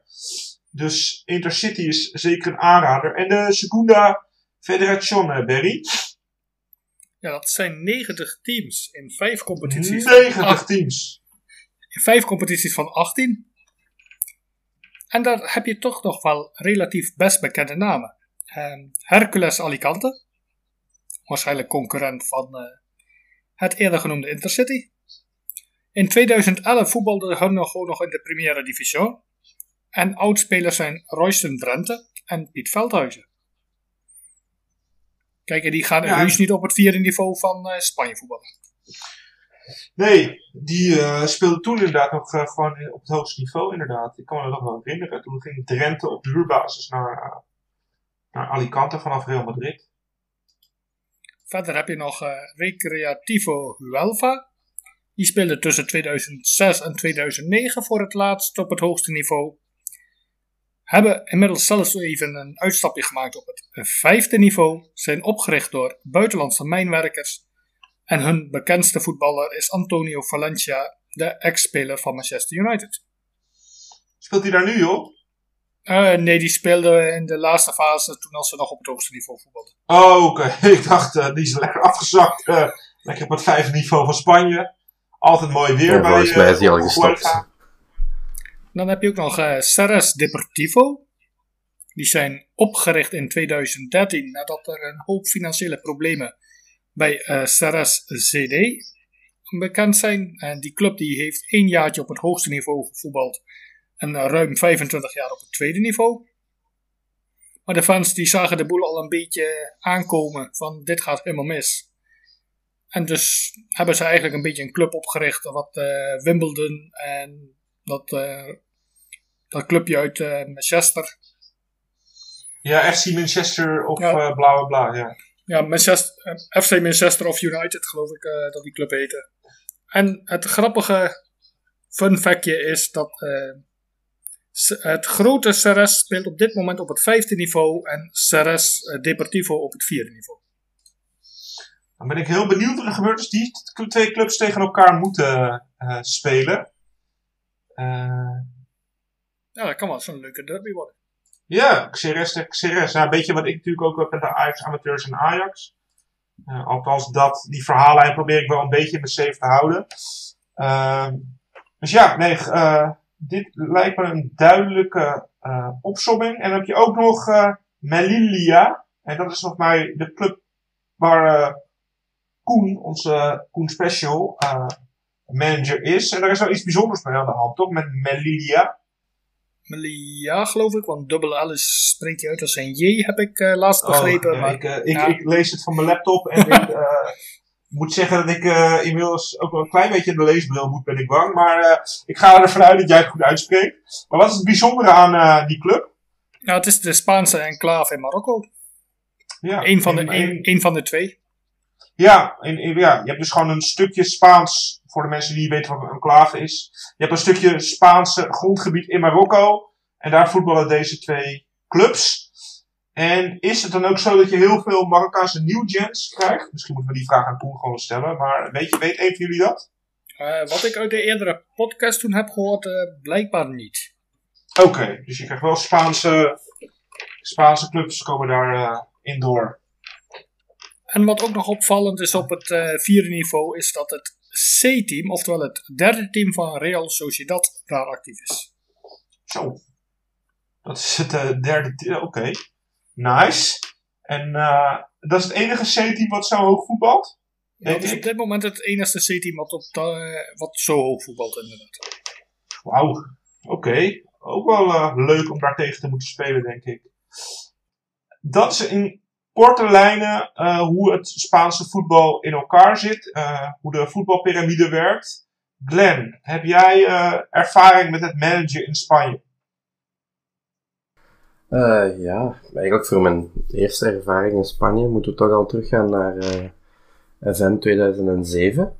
Dus Intercity is zeker een aanrader. En de Segunda Federación, eh, Berry. Ja, dat zijn 90 teams in vijf competities. 90 Ach, teams. in vijf competities van 18. En daar heb je toch nog wel relatief best bekende namen. Ehm, Hercules Alicante, waarschijnlijk concurrent van eh, het eerder genoemde Intercity. In 2011 voetbalde hun nog gewoon nog in de Primera Division. En oudspelers zijn Royston Drenthe en Piet Veldhuizen. Kijk, die gaan Ja. heus niet op het vierde niveau van eh, Spanje voetballen. Nee, die eh speelde toen inderdaad nog gewoon op het hoogste niveau, inderdaad. Ik kan me dat nog wel herinneren. Toen ging Drenthe op huurbasis naar, naar Alicante vanaf Real Madrid. Verder heb je nog eh, Recreativo Huelva. Die speelde tussen 2006 en 2009 voor het laatst op het hoogste niveau. Hebben inmiddels zelfs even een uitstapje gemaakt op het vijfde niveau. Zijn opgericht door buitenlandse mijnwerkers. En hun bekendste voetballer is Antonio Valencia, de ex-speler van Manchester United. Speelt hij daar nu, joh? Eh, nee, die speelde in de laatste fase toen als ze nog op het hoogste niveau voetbalden. Oh, oké. Ik dacht, eh, die is lekker afgezakt. eh, lekker op het vijfde niveau van Spanje. Altijd mooi weer Ja, bij volgens mij is die al eh, gestopt. Dan heb je ook nog Ceres Deportivo. Die zijn opgericht in 2013 nadat er een hoop financiële problemen bij eh Ceres CD bekend zijn. En die club die heeft één jaartje op het hoogste niveau gevoetbald en eh, ruim 25 jaar op het tweede niveau. Maar de fans die zagen de boel al een beetje aankomen van dit gaat helemaal mis. En dus hebben ze eigenlijk een beetje een club opgericht wat eh, Wimbledon en dat, eh, dat clubje uit eh, Manchester. Ja, FC Manchester of Ja. eh, bla bla bla. Ja. Ja, Manchester, eh, FC Manchester of United geloof ik eh, dat die club heette. En het grappige fun factje is dat eh, het grote Ceres speelt op dit moment op het vijfde niveau en Ceres eh, Deportivo op het vierde niveau. Dan ben ik heel benieuwd wat er gebeurt als die twee clubs tegen elkaar moeten eh, spelen. Eh, Ja, dat kan wel zo'n leuke derby worden. Ja, Xeres tegen Xeres. Ja, een beetje wat ik natuurlijk ook heb met de Ajax amateurs en Ajax. Althans, dat, die verhaallijn probeer ik wel een beetje in mijn safe te houden. Ehm, dus ja, nee, dit lijkt me een duidelijke opsomming. En dan heb je ook nog eh Melilla. En dat is nog mij de club waar eh, Koen, onze Koen Special, manager is. En daar is wel iets bijzonders mee aan de hand, toch? Met Melilla. Ja, geloof ik, want dubbele L is, spreekt hij uit als een J, heb ik laatst begrepen. Oh, maar ik, ik, ja. ik lees het van mijn laptop en ik moet zeggen dat ik eh, inmiddels ook wel een klein beetje in de leesbril moet, ben ik bang. Maar eh, ik ga ervan uit dat jij het goed uitspreekt. Maar wat is het bijzondere aan eh, die club? nou, het is de Spaanse enclave in Marokko. Ja, Eén van, de, in- één van de twee. Ja, in, in- ja, je hebt dus gewoon een stukje Spaans, voor de mensen die niet weten wat een enclave is. Je hebt een stukje Spaanse grondgebied in Marokko. En daar voetballen deze twee clubs. En is het dan ook zo dat je heel veel Marokkaanse nieuwgens krijgt? Misschien moeten we die vraag aan Koen gewoon stellen. Maar weet, je, weet een van jullie dat? Eh, wat ik uit de eerdere podcast toen heb gehoord, eh, blijkbaar niet. Oké, dus je krijgt wel Spaanse, Spaanse clubs komen daar eh, in door. En wat ook nog opvallend is op het vierde niveau, is dat het C-team, oftewel het derde team van Real Sociedad, daar actief is. Zo. Dat is het derde. te- Oké. Nice. En eh, dat is het enige C-team wat zo hoog voetbalt? Dat is op dit moment het enige C-team wat, op de- wat zo hoog voetbalt inderdaad. Wauw. Oké. Ook wel eh, leuk om daar tegen te moeten spelen, denk ik. Dat is in korte lijnen eh, hoe het Spaanse voetbal in elkaar zit. eh, hoe de voetbalpyramide werkt. Glenn, heb jij eh, ervaring met het managen in Spanje? Eh, ja, eigenlijk voor mijn eerste ervaring in Spanje moeten we toch al teruggaan naar eh FM 2007.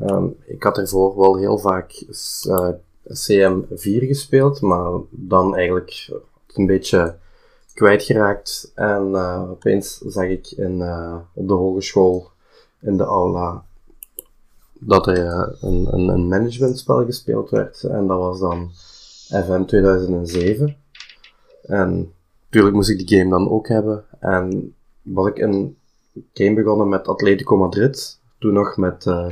Ehm, ik had ervoor wel heel vaak eh, CM4 gespeeld, maar dan eigenlijk een beetje kwijtgeraakt. En opeens zag ik in, op de hogeschool in de aula dat er een, een, een managementspel gespeeld werd. En dat was dan FM 2007. En natuurlijk moest ik die game dan ook hebben. En was ik een game begonnen met Atletico Madrid. Toen nog met eh,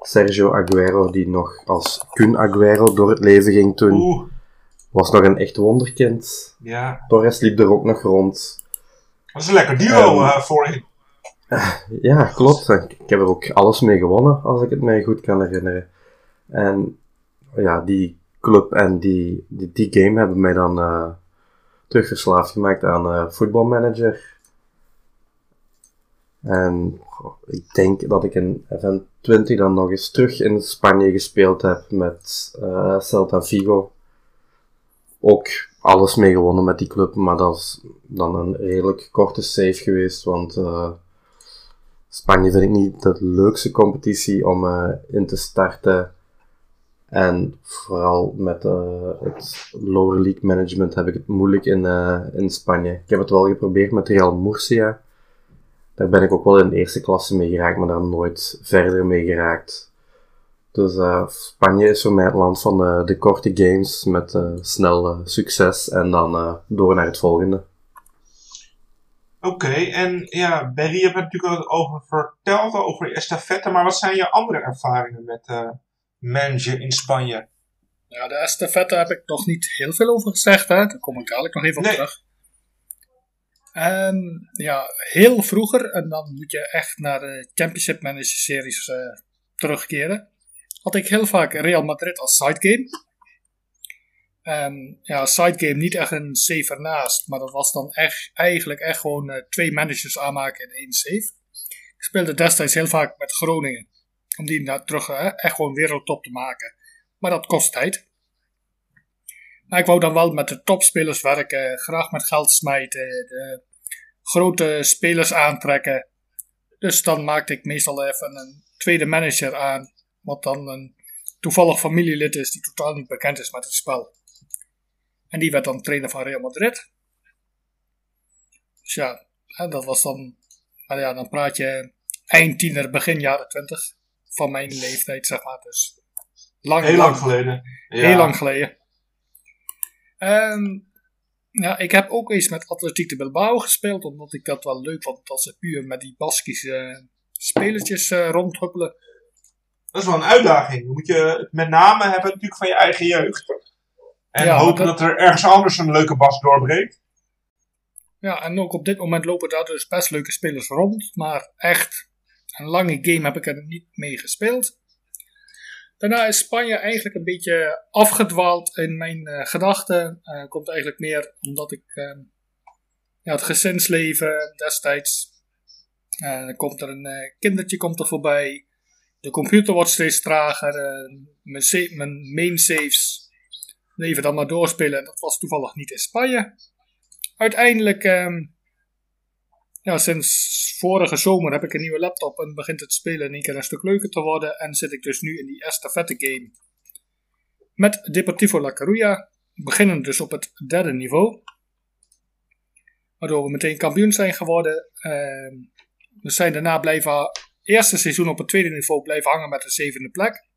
Sergio Aguero, die nog als Kun Aguero door het leven ging toen. Oeh, Was nog een echt wonderkind. ja. Torres liep er ook nog rond. Dat is een lekker duo Ehm, eh, voorin. Ja, klopt. Ik ik heb er ook alles mee gewonnen, als ik het mij goed kan herinneren. En ja, die club en die, die, die game hebben mij dan eh terug verslaafd gemaakt aan eh voetbalmanager. En ik denk dat ik in FM 20 dan nog eens terug in Spanje gespeeld heb met eh Celta Vigo. Ook alles mee gewonnen met die club, maar dat is dan een redelijk korte save geweest, want eh, Spanje vind ik niet de leukste competitie om in te starten. En vooral met eh, het lower league management heb ik het moeilijk in, eh, in Spanje. Ik heb het wel geprobeerd met Real Murcia. Daar ben ik ook wel in de eerste klasse mee geraakt, maar daar nooit verder mee geraakt. Dus eh, Spanje is voor mij het land van de, de korte games met snel succes en dan door naar het volgende. Oké, en ja, Berry, je hebt natuurlijk al over verteld, over estafette, maar wat zijn je andere ervaringen met managen in Spanje? Ja, de estafette heb ik nog niet heel veel over gezegd, hè. daar kom ik dadelijk nog even op Nee. terug. En ja, heel vroeger, en dan moet je echt naar de Championship Manager Series eh, terugkeren, had ik heel vaak Real Madrid als sidegame. En ja, sidegame niet echt een save ernaast, maar dat was dan echt, eigenlijk echt gewoon eh, twee managers aanmaken in één save. Ik speelde destijds heel vaak met Groningen, om die naar terug echt gewoon wereldtop te maken. Maar dat kost tijd. Maar ik wou dan wel met de topspelers werken, graag met geld smijten, de grote spelers aantrekken. Dus dan maakte ik meestal even een tweede manager aan, wat dan een toevallig familielid is die totaal niet bekend is met het spel. En die werd dan trainer van Real Madrid. Dus ja, dat was dan, nou ja, dan praat je eind tiener, begin jaren twintig van mijn leeftijd, zeg maar. Dus lang, Heel lang geleden. Ja. Heel lang geleden. Ehm, ja, ik heb ook eens met Atletiek de Bilbao gespeeld, omdat ik dat wel leuk vond dat ze puur met die Baskische eh, spelertjes eh, rondhuppelen. Dat is wel een uitdaging. Dan moet je het met name hebben natuurlijk van je eigen jeugd. En Ja, hopen dat- dat... er ergens anders een leuke bas doorbreekt. Ja, en ook op dit moment lopen daar dus best leuke spelers rond, maar echt een lange game heb ik er niet mee gespeeld. Daarna is Spanje eigenlijk een beetje afgedwaald in mijn eh, gedachten. Eh, komt eigenlijk meer omdat ik eh, ja, het gezinsleven destijds. dan komt er een kindertje komt er voorbij. De computer wordt steeds trager. mijn, mijn main saves leven dan maar doorspelen. En dat was toevallig niet in Spanje. Uiteindelijk, ehm, ja, sinds vorige zomer heb ik een nieuwe laptop en begint het spelen in één keer een stuk leuker te worden. En zit ik dus nu in die estafette game met Deportivo La Coruña, beginnen dus op het derde niveau. Waardoor we meteen kampioen zijn geworden. Ehm, we zijn daarna blijven, eerste seizoen op het tweede niveau blijven hangen met de zevende plek.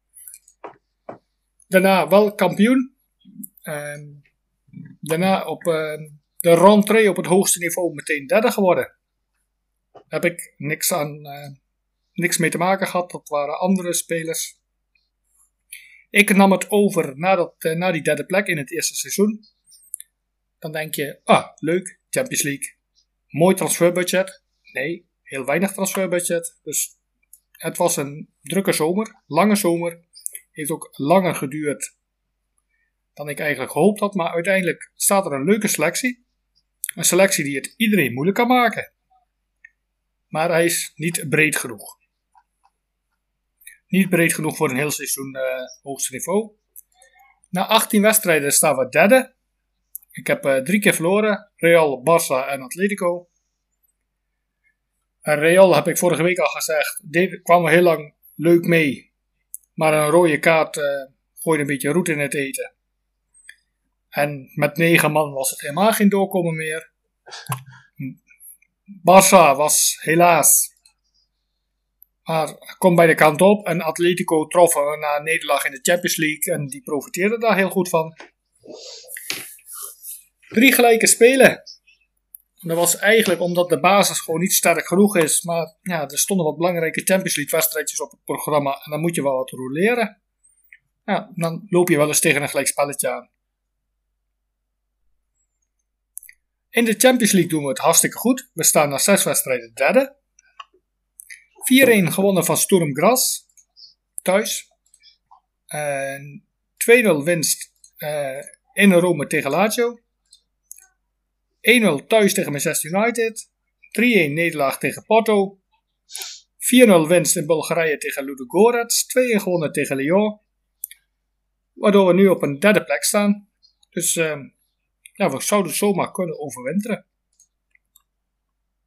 Daarna wel kampioen. Ehm, daarna op ehm, de rentree op het hoogste niveau meteen derde geworden. Heb ik niks, aan, eh, niks mee te maken gehad. Dat waren andere spelers. Ik nam het over na, dat, eh, na die derde plek in het eerste seizoen. Dan denk je, ah, leuk, Champions League. Mooi transferbudget. Nee, heel weinig transferbudget. Dus het was een drukke zomer, lange zomer. Heeft ook langer geduurd dan ik eigenlijk gehoopt had. Maar uiteindelijk staat er een leuke selectie. Een selectie die het iedereen moeilijk kan maken. Maar hij is niet breed genoeg. Niet breed genoeg voor een heel seizoen uh, hoogste niveau. Na 18 wedstrijden staan we derde. Ik heb uh, drie keer verloren. Real, Barça en Atletico. En Real heb ik vorige week al gezegd. Dit kwam heel lang leuk mee. Maar een rode kaart uh, gooide een beetje roet in het eten. En met negen man was het helemaal geen doorkomen meer. Barça was helaas. Maar komt bij de kant op. En Atletico trof na een nederlaag in de Champions League. En die profiteerde daar heel goed van. Drie gelijke spelen. Dat was eigenlijk omdat de basis gewoon niet sterk genoeg is. Maar ja, er stonden wat belangrijke Champions League wedstrijdjes op het programma. En dan moet je wel wat roleren. Ja, dan loop je wel eens tegen een gelijk spelletje aan. In de Champions League doen we het hartstikke goed. We staan na zes wedstrijden derde. 4-1 gewonnen van Sturm Graz. Thuis. 2-0 winst uh, in Rome tegen Lazio. 1-0 thuis tegen Manchester United. 3-1 nederlaag tegen Porto. 4-0 winst in Bulgarije tegen Ludogorets. 2-1 gewonnen tegen Lyon. Waardoor we nu op een derde plek staan. Dus uh, ja, we zouden zomaar kunnen overwinteren.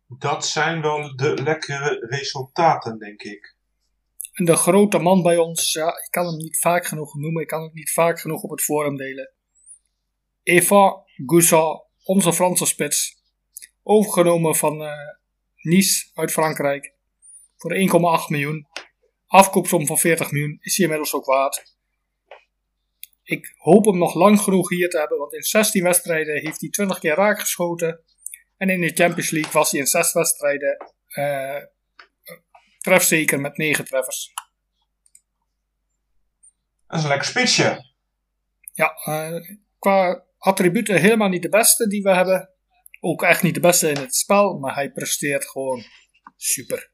Dat zijn wel de lekkere resultaten, denk ik. En de grote man bij ons, ja, ik kan hem niet vaak genoeg noemen, ik kan het niet vaak genoeg op het forum delen. Eva Goussat, onze Franse spits, overgenomen van uh, Nice uit Frankrijk voor 1,8 miljoen. Afkoopsom van 40 miljoen is hij inmiddels ook waard. Ik hoop hem nog lang genoeg hier te hebben, want in 16 wedstrijden heeft hij 20 keer raak geschoten. En in de Champions League was hij in 6 wedstrijden uh, trefzeker met 9 treffers. Dat is een lekker spitsje. Ja, uh, qua attributen helemaal niet de beste die we hebben. Ook echt niet de beste in het spel, maar hij presteert gewoon super.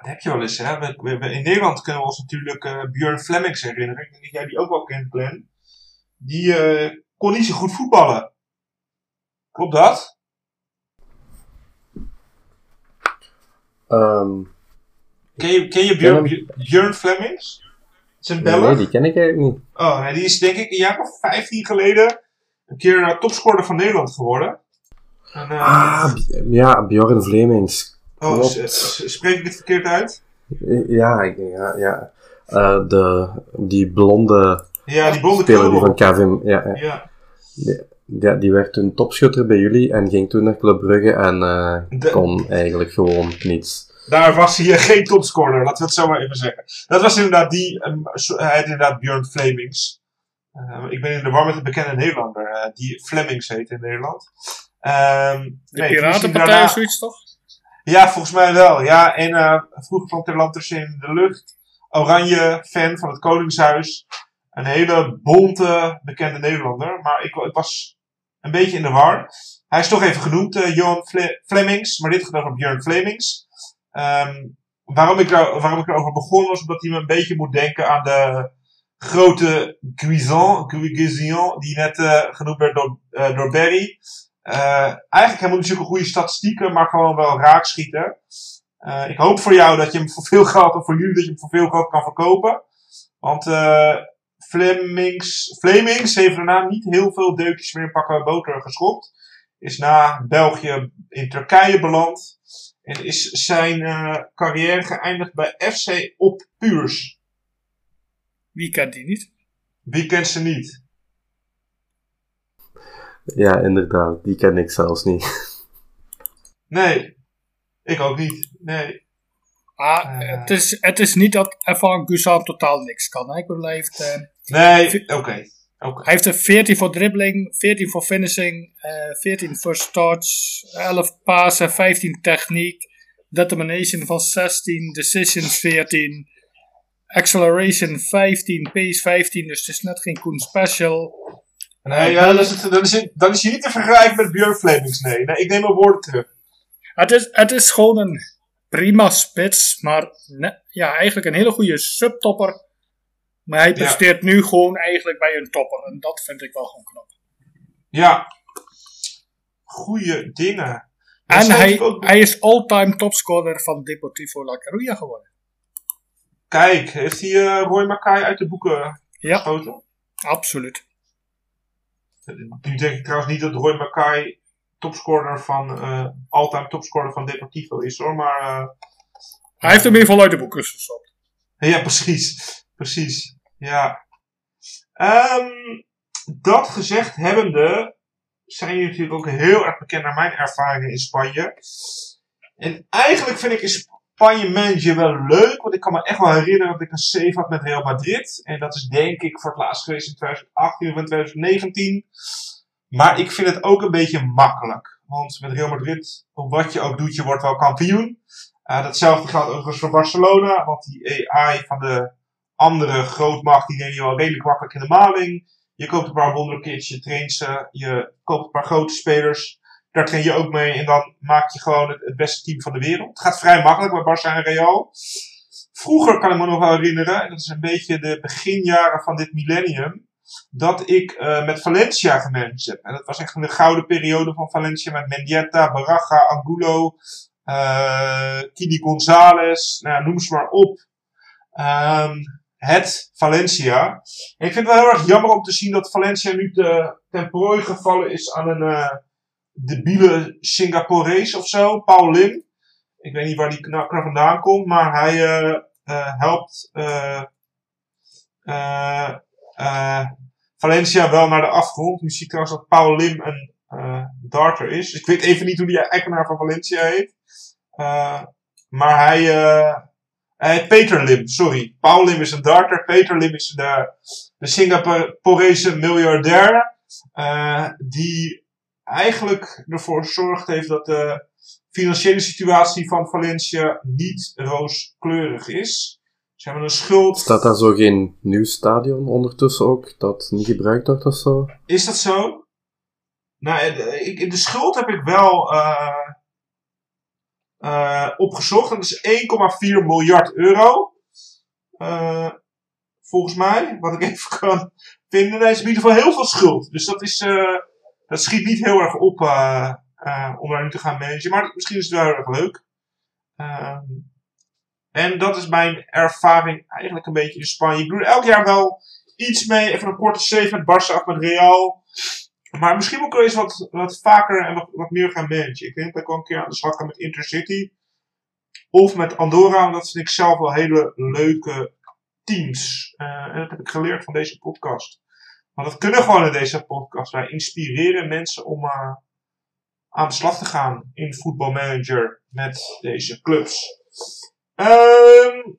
Dat heb je wel eens, hè? We, we, in Nederland kunnen we ons natuurlijk uh, Björn Flemings herinneren. Ik denk dat jij die ook wel kent, Glenn. Die uh, kon niet zo goed voetballen. Klopt dat? Um, ken je, ken je Björn, Björn Flemings? Zijn Belg? Nee, die ken ik eigenlijk niet. Oh, nee, die is denk ik een jaar of 15 geleden een keer uh, topscorer van Nederland geworden. En, ah, ja, Björn Flemings. Oh, spreek ik het verkeerd uit? Ja, ja, ja. Uh, de, die blonde ja, die blonde speler die van Kevin. Ja, ja. ja. Die, die, die, werd toen topschutter bij jullie en ging toen naar Club Brugge en uh, de... kon eigenlijk gewoon niets. Daar was hij geen topscorer, laten we het zo maar even zeggen. Dat was inderdaad die, um, hij heet inderdaad Björn Flemings. Uh, ik ben in de war met een bekende Nederlander, die Flemings heet in Nederland. Um, de nee, Piratenpartij of zoiets toch? Ja, volgens mij wel. Ja, en uh, vroeger van Terlanters in de lucht. Oranje, fan van het Koningshuis. Een hele bonte, bekende Nederlander. Maar ik, was een beetje in de war. Hij is toch even genoemd, uh, Johan Fle Flemings. Maar dit gaat over Björn Flemings. Um, waarom, ik waarom ik erover begon was omdat hij me een beetje moet denken aan de grote Guizon, Guizon die net uh, genoemd werd door, door Barry. Uh, eigenlijk hebben we natuurlijk goede statistieken, maar gewoon wel raakschieten. Uh, ik hoop voor jou dat je hem voor veel geld, of voor jullie dat je hem voor veel geld kan verkopen. Want uh, Flemings, Flemings heeft daarna niet heel veel deukjes meer in pakken boter geschopt. Is na België in Turkije beland. En is zijn carrière geëindigd bij FC Op Puurs. Wie kent die niet? Wie kent ze niet? Ja, inderdaad. Die ken ik zelfs niet. Nee, ik ook niet. Nee. Ah, Eh. het, is, het is niet dat Evan Guzan totaal niks kan. Hè? Ik bedoel, hij heeft, eh, Nee, oké. Oké. hij heeft er 14 voor dribbling, 14 voor finishing, eh 14 first touch, 11 passen, 15 techniek, determination van 16, decisions 14, acceleration 15, pace 15, dus het is net geen Koen Special. Nee, ja, dan, is het, dan, is het, dan is hij niet te vergelijken met Björn Flemings. Nee. nee, ik neem mijn woorden terug. Het is, het is gewoon een prima spits, maar ne- ja, eigenlijk een hele goede subtopper. Maar hij presteert nu gewoon eigenlijk bij een topper. En dat vind ik wel gewoon knap. Ja. Goeie dingen. En hij, ook- hij is all-time topscorer van Deportivo La Coruña geworden. Kijk, heeft hij eh, Roy Mackay uit de boeken Ja, geschoten? absoluut. Nu denk ik trouwens niet dat Roy Mackay topscorer van, all-time topscorer van Deportivo is hoor, maar eh, Hij heeft hem in ieder geval uit de boeken gestopt. ja, precies. Precies. Ja. Ehm, dat gezegd hebbende, zijn jullie natuurlijk ook heel erg bekend naar mijn ervaringen in Spanje. En eigenlijk vind ik in Spanje manager wel leuk, want ik kan me echt wel herinneren dat ik een save had met Real Madrid. En dat is denk ik voor het laatst geweest in 2018 of in 2019. Maar ik vind het ook een beetje makkelijk. Want met Real Madrid, wat je ook doet, je wordt wel kampioen. Uh, datzelfde geldt overigens voor Barcelona, want die AI van de andere grootmacht, die neem je wel redelijk makkelijk in de maling. Je koopt een paar wonderkids, je traint ze, je koopt een paar grote spelers. Daar train je ook mee en dan maak je gewoon het, beste team van de wereld. Het gaat vrij makkelijk bij Barça en Real. Vroeger kan ik me nog wel herinneren, en dat is een beetje de beginjaren van dit millennium, dat ik uh, met Valencia gemanaged heb. En dat was echt een gouden periode van Valencia met Mendieta, Baraja, Angulo, uh, Kili Gonzalez, nou, noem ze maar op. Um, het Valencia. En ik vind het wel heel erg jammer om te zien dat Valencia nu te, ten prooi gevallen is aan een uh, debiele Singaporees of zo, Paul Lim. Ik weet niet waar die knakker vandaan komt, maar hij uh, uh, helpt Valencia wel naar de afgrond. Nu zie ik trouwens dat Paul Lim een darter is. Ik weet even niet hoe die eigenaar van Valencia heet. maar hij uh, Peter Lim, sorry. Paul Lim is een darter. Peter Lim is de, de Singaporese miljardair. Die eigenlijk ervoor gezorgd heeft dat de financiële situatie van Valencia niet rooskleurig is. Ze hebben een schuld. Staat daar zo geen nieuw stadion ondertussen ook, dat niet gebruikt wordt of zo? Is dat zo? Nou, ik, de schuld heb ik wel. Uh, uh, opgezocht. Dat is 1,4 miljard euro. Uh, volgens mij, wat ik even kan vinden. Nee, ze bieden voor heel veel schuld. Dus dat, is, dat schiet niet heel erg op om daar nu te gaan managen. Maar misschien is het wel heel erg leuk. Ehm, en dat is mijn ervaring eigenlijk een beetje in Spanje. Ik doe er elk jaar wel iets mee. Even een korte save met Barça of met Real. Maar misschien moet ik eens wat, wat vaker en wat, wat meer gaan managen. Ik denk dat ik wel een keer aan de slag ga met Intercity. Of met Andorra, want dat vind ik zelf wel hele leuke teams. Uh, en dat heb ik geleerd van deze podcast. Want dat kunnen gewoon in deze podcast. Wij inspireren mensen om uh, aan de slag te gaan in voetbalmanager met deze clubs. Um,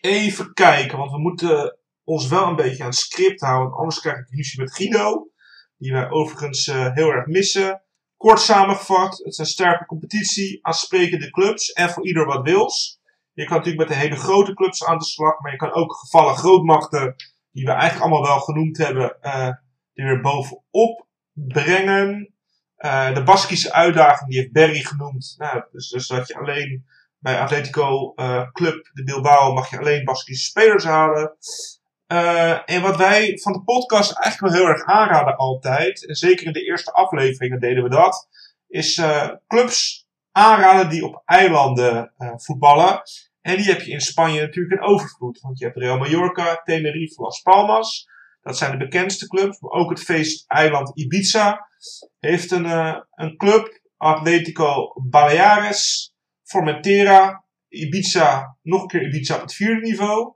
even kijken, want we moeten ons wel een beetje aan het script houden. Anders krijg ik ruzie met Guido die wij overigens uh, heel erg missen. Kort samengevat, het is een sterke competitie, aansprekende clubs en voor ieder wat wils. Je kan natuurlijk met de hele grote clubs aan de slag, maar je kan ook gevallen grootmachten, die we eigenlijk allemaal wel genoemd hebben, uh, die weer bovenop brengen. Uh, de Baskische uitdaging, die heeft Berry genoemd. Nou, dus, dus dat je alleen bij Atletico Club de Bilbao mag je alleen Baskische spelers halen. En wat wij van de podcast eigenlijk wel heel erg aanraden altijd, en zeker in de eerste afleveringen deden we dat, is clubs aanraden die op eilanden voetballen. En die heb je in Spanje natuurlijk in overvloed. Want je hebt Real Mallorca, Tenerife, Las Palmas. Dat zijn de bekendste clubs. Maar ook het feesteiland Ibiza heeft een, een club. Atletico Baleares, Formentera, Ibiza, nog een keer Ibiza op het vierde niveau.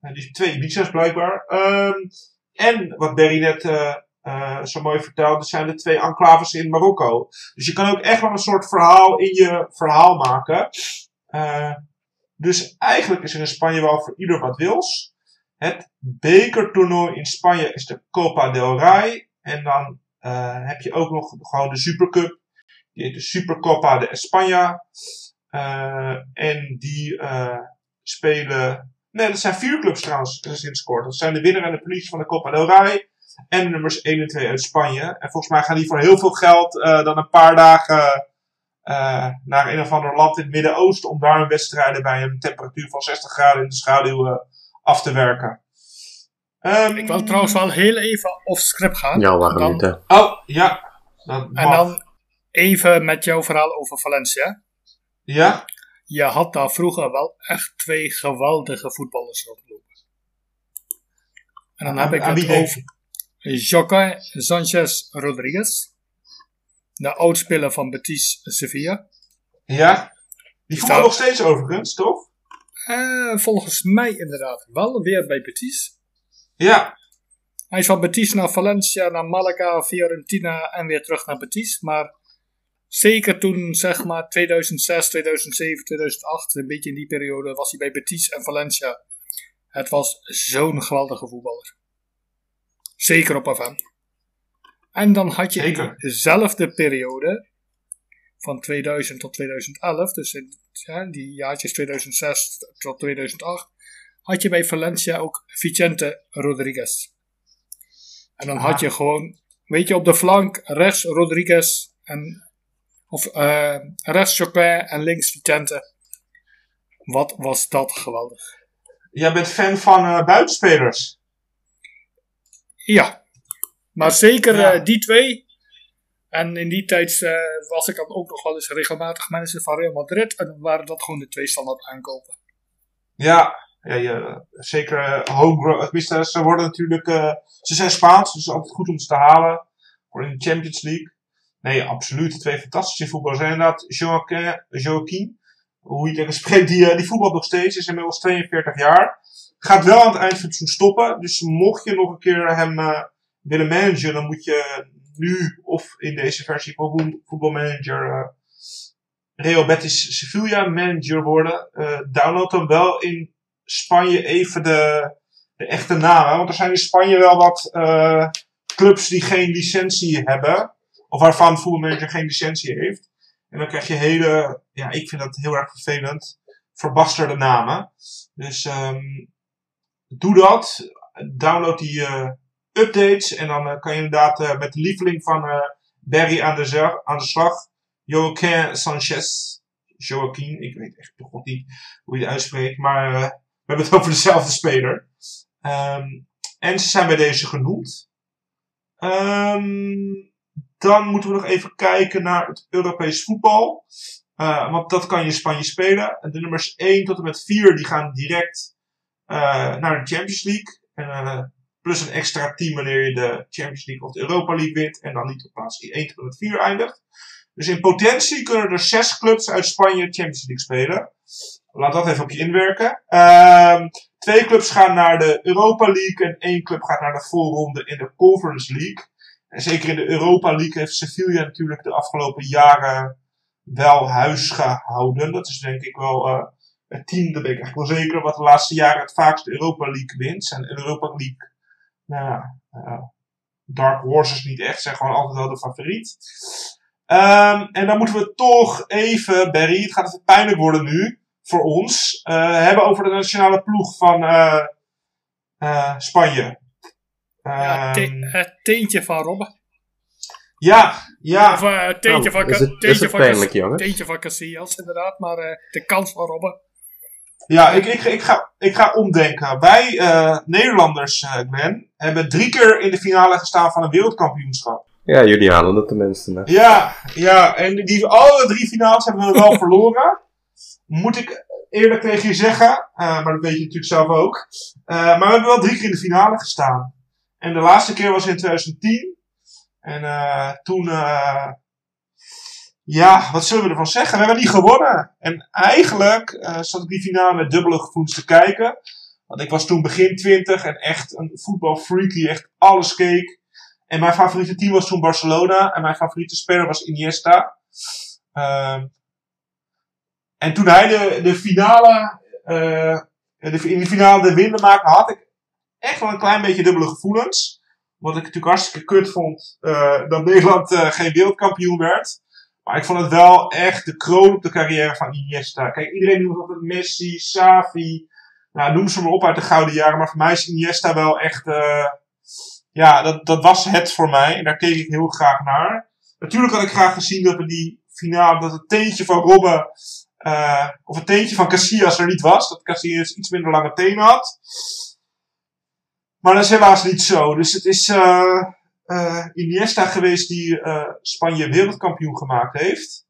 Uh, dus twee Ibiza's blijkbaar. Um, en wat Berry net eh, zo mooi vertelt, dat zijn de twee enclaves in Marokko. Dus je kan ook echt wel een soort verhaal in je verhaal maken. Dus eigenlijk is er in Spanje wel voor ieder wat wils. Het bekertoernooi in Spanje is de Copa del Rey. En dan eh, heb je ook nog gewoon de Supercup. Die heet de Supercopa de España. Eh, en die eh, spelen. Nee, dat zijn vier clubs trouwens sinds kort. Dat zijn de winnaar en de verliezer van de Copa del Rey. En de nummers 1 en 2 uit Spanje. En volgens mij gaan die voor heel veel geld dan een paar dagen eh, naar een of ander land in het Midden-Oosten. Om daar een wedstrijden bij een temperatuur van 60 graden in de schaduw eh, af te werken. Ehm, Ik wil trouwens wel heel even off script gaan. Ja, waarom niet, hè? Oh, ja. Dat En dan even met jouw verhaal over Valencia. Ja? Je had daar vroeger wel echt twee geweldige voetballers rondlopen. En dan heb Aan- ik het over Sanchez Rodriguez. De oudspeler van Betis Sevilla. Ja? Die voetbal nog steeds overigens, toch? Eh, volgens mij inderdaad wel weer bij Betis. Ja. Hij is van Betis naar Valencia, naar Malaga, Fiorentina en weer terug naar Betis. Maar zeker toen, zeg maar, 2006, 2007, 2008, een beetje in die periode, was hij bij Betis en Valencia. Het was zo'n geweldige voetballer. Zeker op FM. En dan had je Zeker. in dezelfde periode, van 2000 tot 2011, dus in ja, die jaartjes 2006 tot 2008, had je bij Valencia ook Vicente Rodriguez. En dan had je gewoon, weet je, op de flank rechts Rodriguez en of eh, rechts Chopin en links Vicente. Wat was dat geweldig. Jij bent fan van eh, buitenspelers. Ja, maar zeker Ja. eh, die twee. En in die tijd eh, was ik dan ook nog wel eens regelmatig manager van Real Madrid. En dan waren dat gewoon de twee standaard aankopen. Ja, ja, ja zeker uh, homegrown. Ze worden natuurlijk. eh, ze zijn Spaans, dus het is altijd goed om ze te halen. Voor in de Champions League. Nee, absoluut. Twee fantastische voetballers. En inderdaad, Joaquin, Joaquin hoe je het spreekt, die, eh, die voetbalt nog steeds. Is inmiddels 42 jaar. Gaat wel aan het eind van het seizoen stoppen. Dus mocht je nog een keer hem eh, willen managen, dan moet je nu of in deze versie van voetbalmanager eh Real Betis Sevilla manager worden. Eh, download dan wel in Spanje even de, de echte namen. Want er zijn in Spanje wel wat eh, clubs die geen licentie hebben. Of waarvan voetbalmanager geen licentie heeft. En dan krijg je hele, ja, ik vind dat heel erg vervelend, verbasterde namen. Dus ehm, doe dat. Download die updates. En dan eh, kan je inderdaad eh, met de lieveling van eh, Barry aan de, aan de slag. Joaquin Sanchez. Joaquin, ik weet echt nog niet hoe je het uitspreekt. Maar we hebben het over dezelfde speler. Ehm, en ze zijn bij deze genoemd. Ehm, dan moeten we nog even kijken naar het Europees voetbal. Want dat kan je in Spanje spelen. En de nummers 1 tot en met 4 die gaan direct naar de Champions League. En, plus een extra team wanneer je de Champions League of de Europa League wint. En dan niet op plaats 1 tot en met 4 eindigt. Dus in potentie kunnen er zes clubs uit Spanje Champions League spelen. Laat dat even op je inwerken. Ehm, twee clubs gaan naar de Europa League en één club gaat naar de voorronde in de Conference League. En zeker in de Europa League heeft Sevilla natuurlijk de afgelopen jaren wel huis gehouden. Dat is denk ik wel eh, het team, dat ben ik echt wel zeker, wat de laatste jaren het vaakst de Europa League wint. En Europa League, nou ja, eh, Dark Horses niet echt, zijn gewoon altijd wel de favoriet. Ehm, en dan moeten we toch even, Barry, het gaat even pijnlijk worden nu voor ons, eh, hebben over de nationale ploeg van eh, eh, Spanje. Ja, te- Ehm, het teentje van Robben. ja, ja. Of teentje Nou, van, is het- teentje is het van, pijnlijk, teentje van Casillas, inderdaad. Maar eh, de kans van Robben. Ja, ik, ik, ik, ga, ik ga omdenken. Wij eh, Nederlanders, eh, Glenn, hebben drie keer in de finale gestaan van een wereldkampioenschap. Ja, jullie halen het tenminste. Hè. Ja, ja, en die, alle drie finales hebben we wel verloren. Moet ik eerlijk tegen je zeggen, eh, maar dat weet je natuurlijk zelf ook. Maar we hebben wel drie keer in de finale gestaan. En de laatste keer was in 2010. En toen, ja, wat zullen we ervan zeggen? We hebben niet gewonnen. En eigenlijk eh, zat ik die finale met dubbele gevoelens te kijken. Want ik was toen begin 20 en echt een voetbalfreak die echt alles keek. En mijn favoriete team was toen Barcelona. En mijn favoriete speler was Iniesta. Ehm, en toen hij de, de finale, eh, de, in de finale de winnen maakte, had ik echt wel een klein beetje dubbele gevoelens. Wat ik natuurlijk hartstikke kut vond eh, dat Nederland geen wereldkampioen werd. Maar ik vond het wel echt de kroon op de carrière van Iniesta. Kijk, iedereen noemt altijd Messi, Savi. Nou, noem ze maar op uit de gouden jaren. Maar voor mij is Iniesta wel echt... eh, ja, dat, dat was het voor mij. En daar keek ik heel graag naar. Natuurlijk had ik graag gezien dat we die finale... Dat het teentje van Robben... eh, of het teentje van Casillas er niet was. Dat Casillas iets minder lange tenen had. Maar dat is helaas niet zo. Dus het is eh eh, Iniesta geweest die eh, Spanje wereldkampioen gemaakt heeft.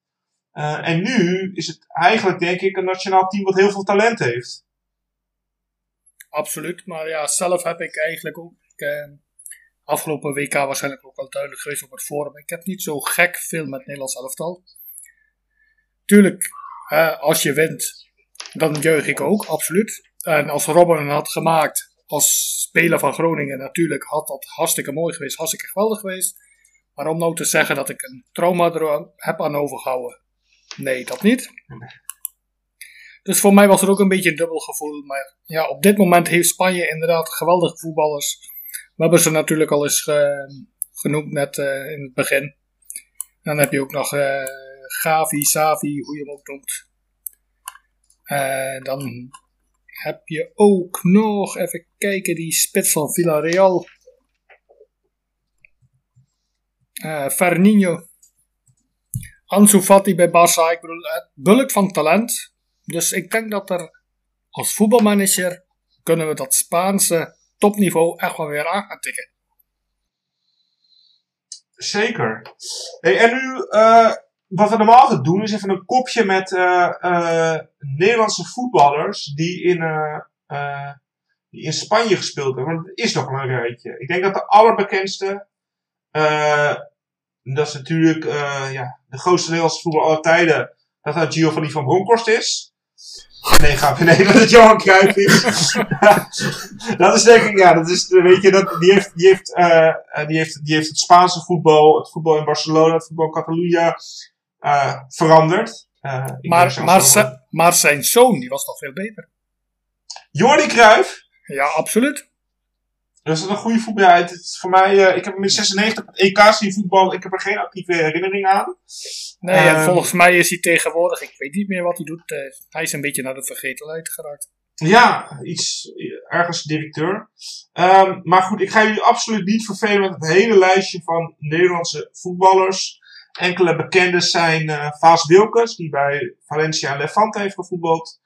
Eh, en nu is het eigenlijk, denk ik, een nationaal team wat heel veel talent heeft. Absoluut, maar ja, zelf heb ik eigenlijk ook. Afgelopen WK waarschijnlijk ook wel duidelijk geweest op het forum. Ik heb niet zo gek veel met Nederlands elftal. Tuurlijk, als je wint, dan juich ik ook, absoluut. En als het had gemaakt als speler van Groningen, natuurlijk had dat hartstikke mooi geweest, hartstikke geweldig geweest. Maar om nou te zeggen dat ik een trauma er heb aan overgehouden, nee, dat niet. Dus voor mij was er ook een beetje een dubbel gevoel. Maar ja, op dit moment heeft Spanje inderdaad geweldige voetballers. We hebben ze natuurlijk al eens ge- genoemd net eh, in het begin. Dan heb je ook nog eh, Gavi, Savi, hoe je hem ook noemt. Eh, dan heb je ook nog, even kijken, die spits van Villarreal. Eh Fernino. Ansu Fati bij Barça. Ik bedoel, het bulk van talent. Dus ik denk dat er als voetbalmanager kunnen we dat Spaanse topniveau echt wel weer aan gaan tikken. Zeker. Hey, en nu, eh, wat we normaal altijd doen, is even een kopje met eh, eh, Nederlandse voetballers die in, eh, die in Spanje gespeeld hebben. Want het is nog wel een rijtje. Ik denk dat de allerbekendste, dat is natuurlijk ja, de grootste Nederlandse voetballer aller tijden, dat dat Giovanni van Bronckhorst is. Nee, ga nee, dat het Johan Cruijff is. dat is denk ik, ja, dat is, weet je, dat, die, heeft, die, heeft, die, heeft, die heeft het Spaanse voetbal, het voetbal in Barcelona, het voetbal in Catalunya eh, veranderd. Eh, Maar, maar, zijn zoon, die was toch veel beter. Jordi Cruijff, Ja, absoluut. dat is een goede voetbal. Ja, het is voor mij, eh, ik heb hem in 96 op het EK zien voetbal, ik heb er geen actieve herinnering aan. Nee, Ehm. volgens mij is hij tegenwoordig, ik weet niet meer wat hij doet. hij is een beetje naar de vergetelheid geraakt. Ja, iets ergens directeur. Ehm, maar goed, ik ga jullie absoluut niet vervelen met het hele lijstje van Nederlandse voetballers. Enkele bekenden zijn eh Vaas Wilkes, die bij Valencia en Levante heeft gevoetbald.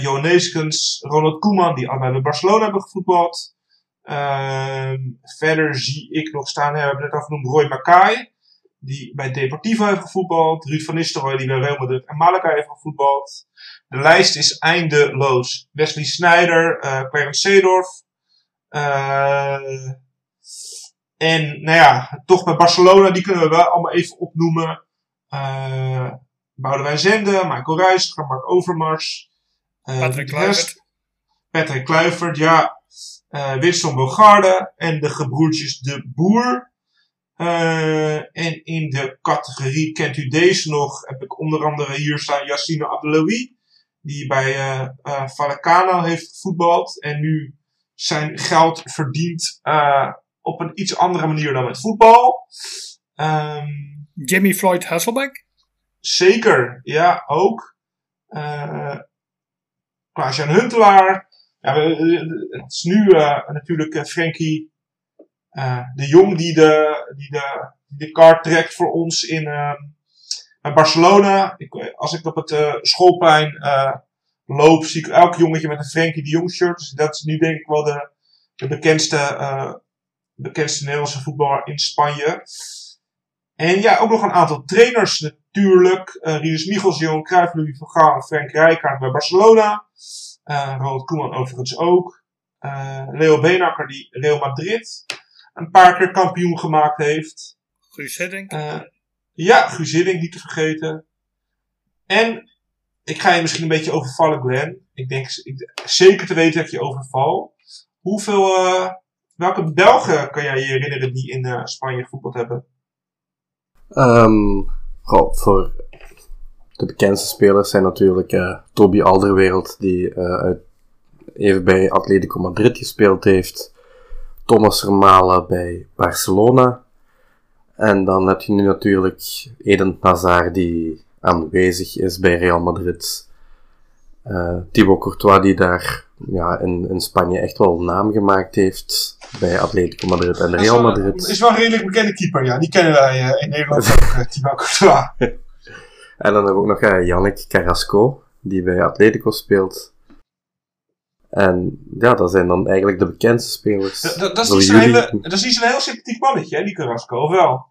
Johan Neeskens, Ronald Koeman, die allebei bij Barcelona hebben gevoetbald. Ehm, verder zie ik nog staan, we hebben net al genoemd, Roy Mackay, die bij Deportivo heeft gevoetbald. Ruud van Nistelrooy, die bij Real Madrid en Malaga heeft gevoetbald. De lijst is eindeloos. Wesley Sneijder, eh Clarence Seedorf. En nou ja, toch bij Barcelona, die kunnen we wel allemaal even opnoemen. Eh Boudewijn Zende, Michael Reiziger, Mark Overmars. eh, Patrick Kluivert. Patrick Kluivert, ja. eh Winston Bogarde en de gebroertjes De Boer. Eh, en in de categorie kent u deze nog, heb ik onder andere hier staan Yassine Abdeloui. Die bij Vallecano heeft gevoetbald. En nu zijn geld verdient eh, op een iets andere manier dan met voetbal. Ehm Jimmy Floyd Hasselbeck. Zeker, ja, ook. Eh Klaas-Jan Huntelaar. Ja, we- het is nu eh, natuurlijk eh, Frenkie eh, de Jong die de, die, de, die de kaart trekt voor ons in eh, bij Barcelona. Ik, als ik op het schoolplein loop, zie ik elk jongetje met een Frenkie de Jong shirt. Dus dat is nu denk ik wel de, de bekendste, bekendste Nederlandse voetballer in Spanje. En ja, ook nog een aantal trainers natuurlijk. Eh Rinus Michels, Johan Cruijff, Louis van Gaal en Frank Rijkaard bij Barcelona. Eh Ronald Koeman overigens ook. Eh, Leo Beenakker die Real Madrid een paar keer kampioen gemaakt heeft. Guus Hiddink. Ja, Guus Hiddink niet te vergeten. En ik ga je misschien een beetje overvallen, Glenn. Ik denk ik, zeker te weten dat ik je overval. Hoeveel welke Belgen kan jij je herinneren die in eh, Spanje gevoetbald hebben? Ehm, voor de bekendste spelers zijn natuurlijk eh Toby Alderwereld, die eh, even bij Atletico Madrid gespeeld heeft. Thomas Vermalen bij Barcelona. En dan heb je nu natuurlijk Eden Hazard, die aanwezig is bij Real Madrid. Eh Thibaut Courtois, die daar ja, in, in Spanje echt wel naam gemaakt heeft bij Atletico Madrid en Dat is Real wel- Madrid. is wel een redelijk bekende keeper, ja. Die kennen wij eh, in Nederland ook, uh, Thibaut Courtois. En dan hebben we ook nog uh, Yannick Carrasco, die bij Atletico speelt. En ja, dat zijn dan eigenlijk de bekendste spelers. Dat, dat, dat is niet hele, dat is niet zo'n heel sympathiek mannetje, hè, die Carrasco, of wel?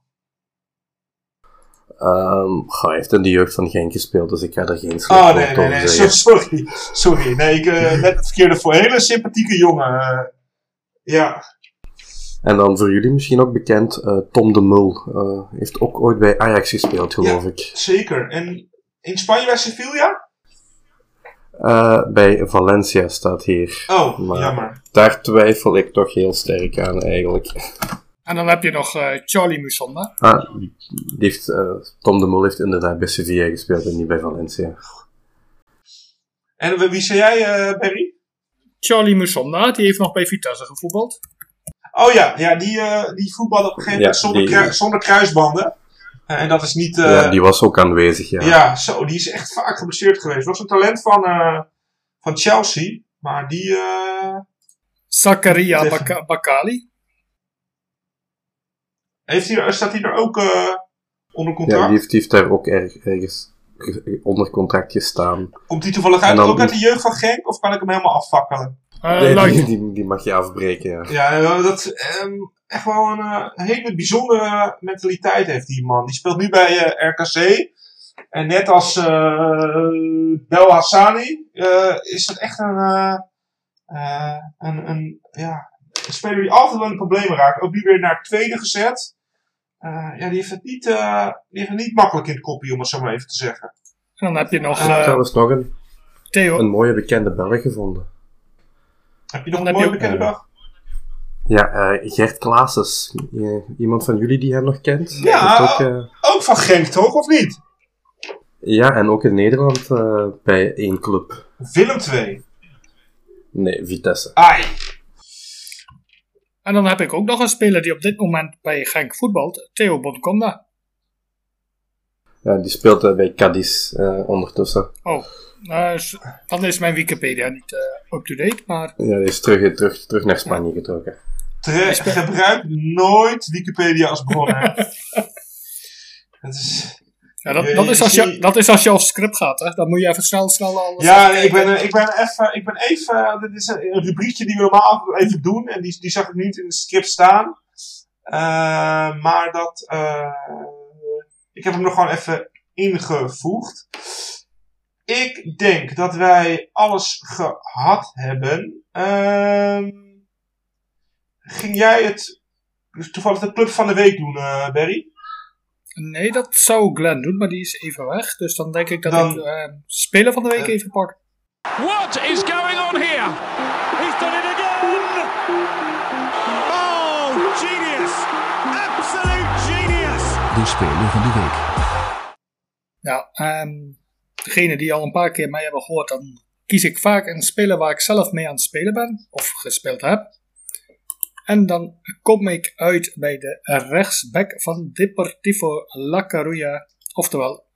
Ehm, goh, hij heeft in de jeugd van Genk gespeeld, dus ik ga er geen slecht Oh, nee, nee, nee, zeggen. sorry. Sorry, nee, ik eh net het verkeerde voor. Hele sympathieke jongen. eh. ja, En dan voor jullie misschien ook bekend, eh, Tom de Mul. heeft ook ooit bij Ajax gespeeld, geloof ik. zeker. En in Spanje bij Sevilla? Bij Valencia staat hier. Oh, Maar- jammer. Daar twijfel ik toch heel sterk aan, eigenlijk. En dan heb je nog eh, Charlie Musonda. Ah, die heeft, eh, Tom de Mul heeft inderdaad bij Sevilla gespeeld en niet bij Valencia. En wie zei jij, eh Barry? Charlie Musonda, die heeft nog bij Vitesse gevoetbald. Oh ja, ja die, eh die voetballen op een gegeven moment Ja, zonder, die- zonder kruisbanden. En dat is niet... eh, ja, die was ook aanwezig, ja. Ja, zo, die is echt vaak geblesseerd geweest. Was een talent van, eh, van Chelsea, maar die. eh, Zakaria Baka- Bakali. Heeft hij, staat hij er ook eh, onder contract? Ja, die heeft, die heeft daar ook erg, ergens ge- onder contract gestaan. Komt hij toevallig uit, dan- ook uit de jeugd van Genk, of kan ik hem helemaal afvakkelen? Eh, Nee, die, die, die mag je afbreken, ja. Ja, eh, dat is ehm, echt wel een eh, hele bijzondere mentaliteit heeft die man. Die speelt nu bij eh, RKC. En net als eh Bel Hassani eh, is het echt een, eh, eh, een, een, ja, een speler die altijd wel in de problemen raakt. Ook nu weer naar het tweede gezet. Eh, ja, die heeft, het niet, eh, die heeft het niet makkelijk in het kopje, om het zo maar even te zeggen. En dan heb je nog Trouwens nog een, Theo. een mooie bekende Belg gevonden. Heb je nog Dan een heb je mooie bekende dag? Ja, eh, Gert Klaases. Iemand van jullie die hem nog kent? Ja. Ook, eh, Ook van Genk, toch? Of niet? ja, en ook in Nederland eh, bij één club. Willem 2. Nee, Vitesse. Ai. En dan heb ik ook nog een speler die op dit moment bij Genk voetbalt. Theo Bonconda. Ja, die speelt eh, bij Cadiz eh, ondertussen. Oh, s- dan is mijn Wikipedia niet eh, up-to-date, maar Ja, die is terug, terug, terug naar Spanje getrokken. Tre- gebruik nooit Wikipedia als bron. hè. Dat is... ja, dat, dat, is als je, dat is als je script gaat. Hè? Dan moet je even snel, snel alles Ja, nee, ik ben, ik ben even, ik ben even, dit is een, een rubriekje die we normaal even doen en die, die zag ik niet in het script staan. Eh, maar dat, eh, ik heb hem er gewoon even ingevoegd. Ik denk dat wij alles gehad hebben. Ehm, ging jij het toevallig de club van de week doen, eh Barry? Nee, dat zou Glenn doen, maar die is even weg. Dus dan denk ik dat Dan- ik eh, speler van de week even pak. What is going on here? He's done it again! Oh, genius! Absolute genius! De speler van de week. Nou, ehm degene die al een paar keer mij hebben gehoord, dan kies ik vaak een speler waar ik zelf mee aan het spelen ben, of gespeeld heb. En dan kom ik uit bij de rechtsback van Deportivo La Coruña. Oftewel,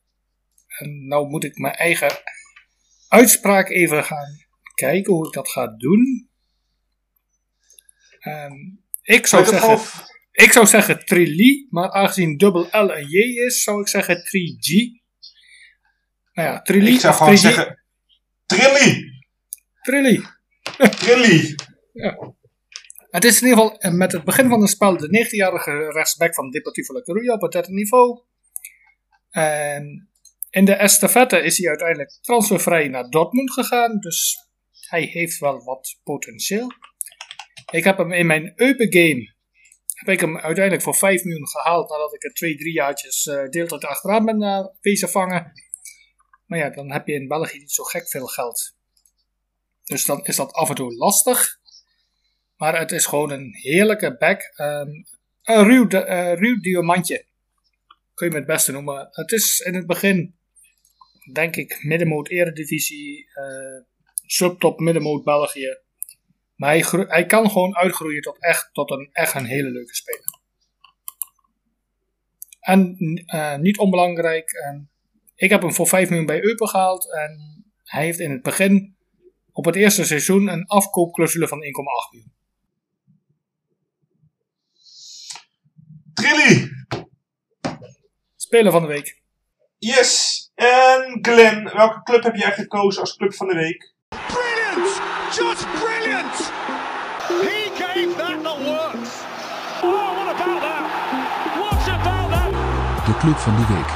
en nou moet ik mijn eigen uitspraak even gaan kijken hoe ik dat ga doen. Ehm, ik zou zeggen... Ik zou zeggen Trilly, maar aangezien dubbel L een J is, zou ik zeggen 3G. Nou ja, Trilly Ik zou of gewoon 3G. zeggen, Trilly! Trilly. Trilly! Het is in ieder geval eh, met het begin van het spel de 19-jarige rechtsback van Deportivo La Coruña op het derde niveau. En in de estafette is hij uiteindelijk transfervrij naar Dortmund gegaan, dus hij heeft wel wat potentieel. Ik heb hem in mijn Eupen game heb ik hem uiteindelijk voor 5 miljoen gehaald nadat ik er twee, drie jaartjes eh deeltijd achteraan ben uh, wezen vangen. Maar ja, dan heb je in België niet zo gek veel geld. Dus dan is dat af en toe lastig. Maar het is gewoon een heerlijke back. Ehm, een ruw, eh, ruw diamantje. Kun je me het beste noemen. Het is in het begin, denk ik, middenmoot eredivisie. eh subtop middenmoot België. Maar hij, hij kan gewoon uitgroeien tot echt, tot een, echt een hele leuke speler. En eh, niet onbelangrijk, eh, ik heb hem voor 5 miljoen bij Eupen gehaald. En hij heeft in het begin, op het eerste seizoen, een afkoopclausule van 1,8 miljoen. Trilly! Speler van de week. Yes! En Glenn, welke club heb jij gekozen als club van de week? Brilliant! Just brilliant! He gave that the works. Oh, what about that? What about that? De club van de week.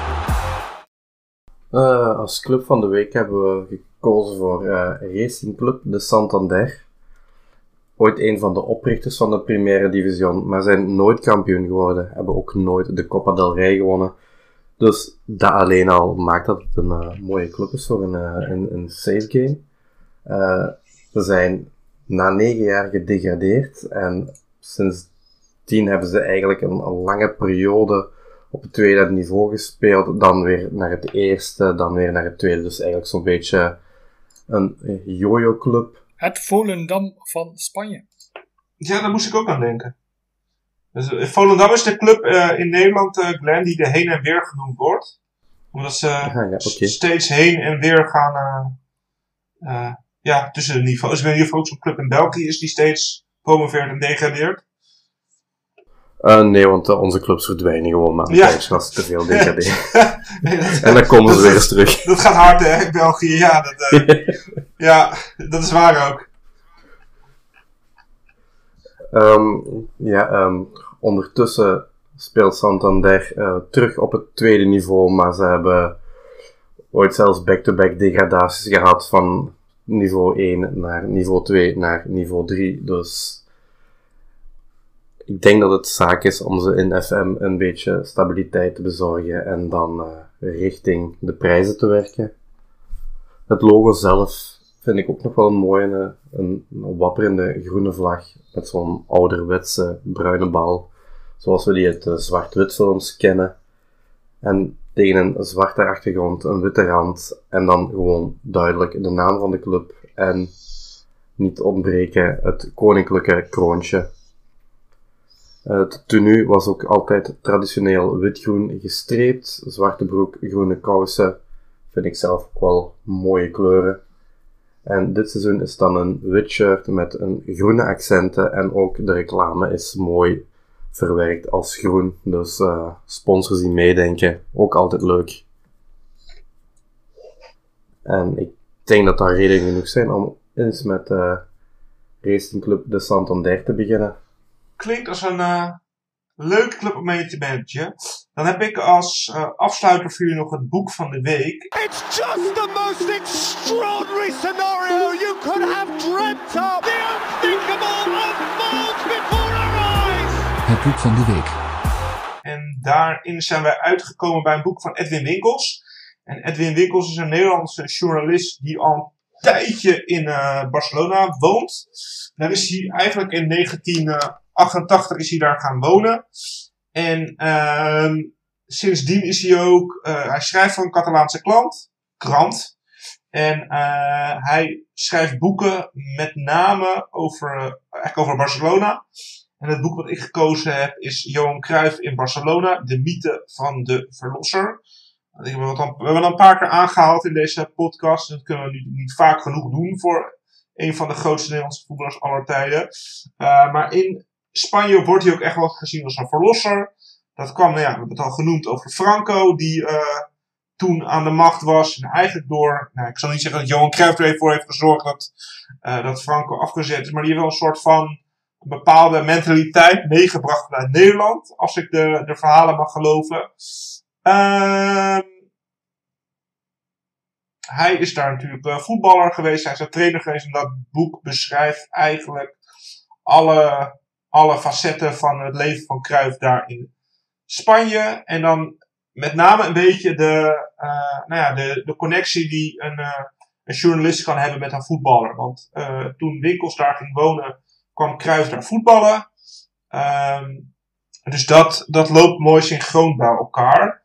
Eh, als club van de week hebben we gekozen voor eh, Racing Club de Santander. Ooit een van de oprichters van de Primera Division, maar zijn nooit kampioen geworden. Hebben ook nooit de Copa del Rey gewonnen. Dus dat alleen al maakt dat het een eh, mooie club is voor een, eh, een, een safe game. Eh, ze zijn na negen jaar gedegradeerd en sindsdien hebben ze eigenlijk een, een lange periode op het tweede niveau gespeeld, dan weer naar het eerste, dan weer naar het tweede. Dus eigenlijk zo'n beetje een jojo club. Het Volendam van Spanje. Ja, daar moest ik ook aan denken. Dus, eh, Volendam is de club eh, in Nederland, eh, Glenn, die de heen en weer genoemd wordt. Omdat ze Ah, ja, steeds heen en weer gaan ja, tussen de niveaus. Ik weet niet of ook zo'n club in België is die steeds promoveert en degradeert. Eh, nee, want eh, onze clubs verdwijnen gewoon maar Ja. ze te veel. Nee, dat, en dan komen ze weer eens terug. Dat gaat hard, hè, België. Ja, dat, eh, ja, dat is waar ook. Ehm, ja, ehm, ondertussen speelt Santander terug op het tweede niveau, maar ze hebben ooit zelfs back-to-back degradaties gehad van niveau 1 naar niveau 2 naar niveau 3. Dus ik denk dat het zaak is om ze in FM een beetje stabiliteit te bezorgen en dan eh, richting de prijzen te werken. Het logo zelf vind ik ook nog wel een mooie, een, een wapperende groene vlag met zo'n ouderwetse bruine bal, zoals we die uit de zwart-wit films kennen. En tegen een zwarte achtergrond, een witte rand en dan gewoon duidelijk de naam van de club en niet ontbreken het koninklijke kroontje. Het tenue was ook altijd traditioneel wit-groen gestreept, zwarte broek, groene kousen. Vind ik zelf ook wel mooie kleuren. En dit seizoen is dan een wit shirt met een groene accenten en ook de reclame is mooi verwerkt als groen. Dus eh, sponsors die meedenken, ook altijd leuk. En ik denk dat dat reden genoeg zijn om eens met eh Racing Club de Santander te beginnen. Klinkt als een eh, leuke club om mee te managen. Dan heb ik als eh, afsluiter voor jullie nog het boek van de week. It's just the most extraordinary scenario you could have dreamt of. The unthinkable unfolds before our eyes. Het boek van de week. En daarin zijn wij uitgekomen bij een boek van Edwin Winkels. En Edwin Winkels is een Nederlandse journalist die al een tijdje in eh, Barcelona woont. Daar is hij eigenlijk in 1988 is hij daar gaan wonen. En ehm, sindsdien is hij ook, eh, hij schrijft voor een Catalaanse klant, krant. En eh, hij schrijft boeken met name over, eh, eigenlijk over Barcelona. En het boek wat ik gekozen heb is Johan Cruijff in Barcelona, de mythe van de verlosser. Ik We hebben het al een paar keer aangehaald in deze podcast. Dat kunnen we niet, niet vaak genoeg doen voor een van de grootste Nederlandse voetballers aller tijden. Uh, maar in Spanje wordt hij ook echt wel gezien als een verlosser. Dat kwam, nou ja, we hebben het al genoemd over Franco, die uh, toen aan de macht was. En eigenlijk door, nou, ik zal niet zeggen dat Johan Cruijff er voor heeft gezorgd dat, uh, dat Franco afgezet is. Maar die heeft wel een soort van bepaalde mentaliteit meegebracht vanuit Nederland. Als ik de, de verhalen mag geloven. Uh, hij is daar natuurlijk uh, voetballer geweest. Hij is een trainer geweest. En dat boek beschrijft eigenlijk alle, alle facetten van het leven van Cruijff daar in Spanje. En dan met name een beetje de, uh, nou ja, de, de connectie die een, uh, een journalist kan hebben met een voetballer. Want uh, toen Winkels daar ging wonen, kwam Cruijff daar voetballen. Ehm, dus dat, dat loopt mooi synchroon bij elkaar.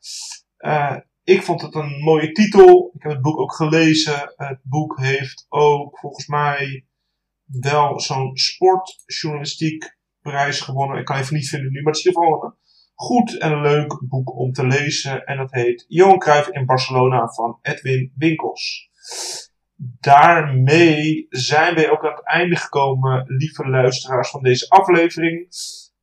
Ik vond het een mooie titel. Ik heb het boek ook gelezen. Het boek heeft ook volgens mij wel zo'n sportjournalistiek prijs gewonnen. Ik kan even niet vinden nu, maar het is in ieder geval een goed en leuk boek om te lezen. En dat heet Johan Cruijff in Barcelona van Edwin Winkels. Daarmee zijn wij ook aan het einde gekomen, lieve luisteraars van deze aflevering.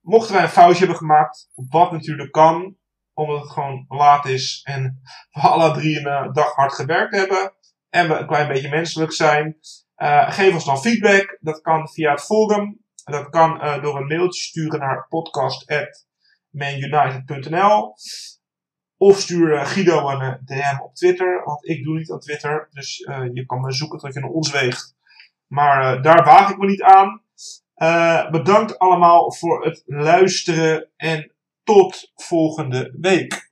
Mochten wij een foutje hebben gemaakt, wat natuurlijk kan, omdat het gewoon laat is en we alle drie een eh, dag hard gewerkt hebben en we een klein beetje menselijk zijn, uh, geef ons dan feedback. Dat kan via het forum. Dat kan uh, door een mailtje sturen naar podcast.manunited.nl of stuur Guido een DM op Twitter, want ik doe niet aan Twitter. Dus je kan me zoeken tot je naar ons weegt. Maar daar waag ik me niet aan. bedankt allemaal voor het luisteren en tot volgende week.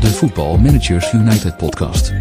De Voetbal Managers United podcast.